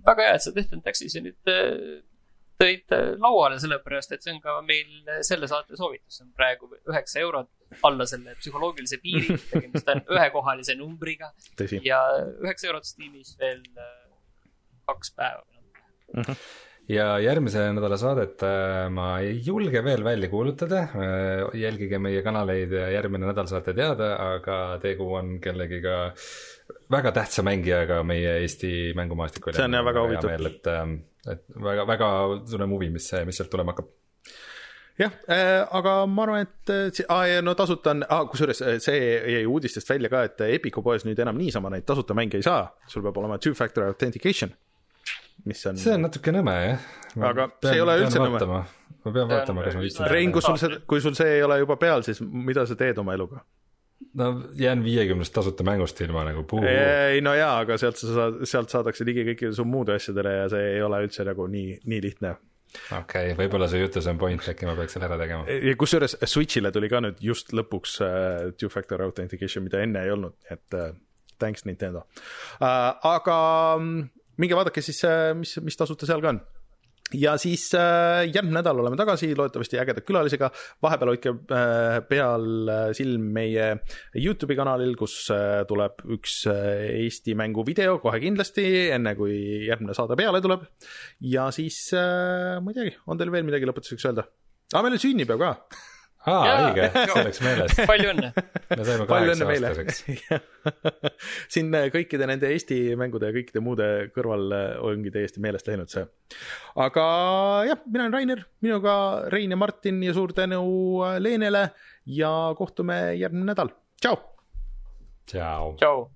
väga hea, et sa Death and Taxis'i nüüd äh, tõid äh, lauale, sellepärast et see on ka meil selle saate soovitus, see on praegu üheksa eurot alla selle psühholoogilise piiri, *laughs* tegemist on ühekohalise numbriga ja üheksa eurot Steamis veel äh, kaks päeva. ja järgmise nädala saadet äh, ma ei julge veel välja kuulutada, jälgige meie kanaleid ja järgmine nädal saate teada, aga tegu on kellegiga väga tähtsa mängijaga meie Eesti mängumaastikul. See on jah väga huvitav. et, et väga, väga tunnen huvi, mis, mis sealt tulema hakkab. jah äh,, aga ma arvan, et äh, ja no tasuta on ah,, kusjuures äh, see jäi uudistest välja ka, et Epiku poes nüüd enam niisama neid tasuta mänge ei saa, sul peab olema two-factor authentication, mis on, see on natuke nõme jah. Aga see ei ole üldse nõme. ma pean vaatama, kas ma viitsin. Rein, kui sul see, kui sul see ei ole juba peal, siis mida sa teed oma eluga? No jään viiekümnest tasuta mängust ilma nagu puu. ei no jaa, aga sealt sa saad, sealt saadakse ligi kõikide su muude asjadele ja see ei ole üldse nagu nii, nii lihtne. okei, võib-olla su jutus on point, äkki ma peaks selle ära tegema. kusjuures Switch'ile tuli ka nüüd just lõpuks uh, two-factor authentication, mida enne ei olnud, et uh, thanks Nintendo uh,. aga mm, minge vaadake siis uh,, mis, mis tasuta seal ka on ja siis äh, järgmine nädal oleme tagasi, loodetavasti ägeda külalisega. vahepeal hoidke äh, peal äh, silm meie Youtube'i kanalil, kus äh, tuleb üks äh, Eesti mängu video kohe kindlasti, enne kui järgmine saade peale tuleb. ja siis äh, ma ei teagi, on teil veel midagi lõpetuseks öelda? aa, meil on sünnipäev ka. aa, õige, see oleks meeles. *laughs* palju õnne. me saime kaheksa aastaseks.. *laughs* siin äh, kõikide nende Eesti mängude ja kõikide muude kõrval äh, ongi täiesti meelest läinud see. aga jah, mina olen Rainer, minuga Rein ja Martin ja suur tänu äh, Leenele ja kohtume järgmine nädal. tšau. tšau. tšau.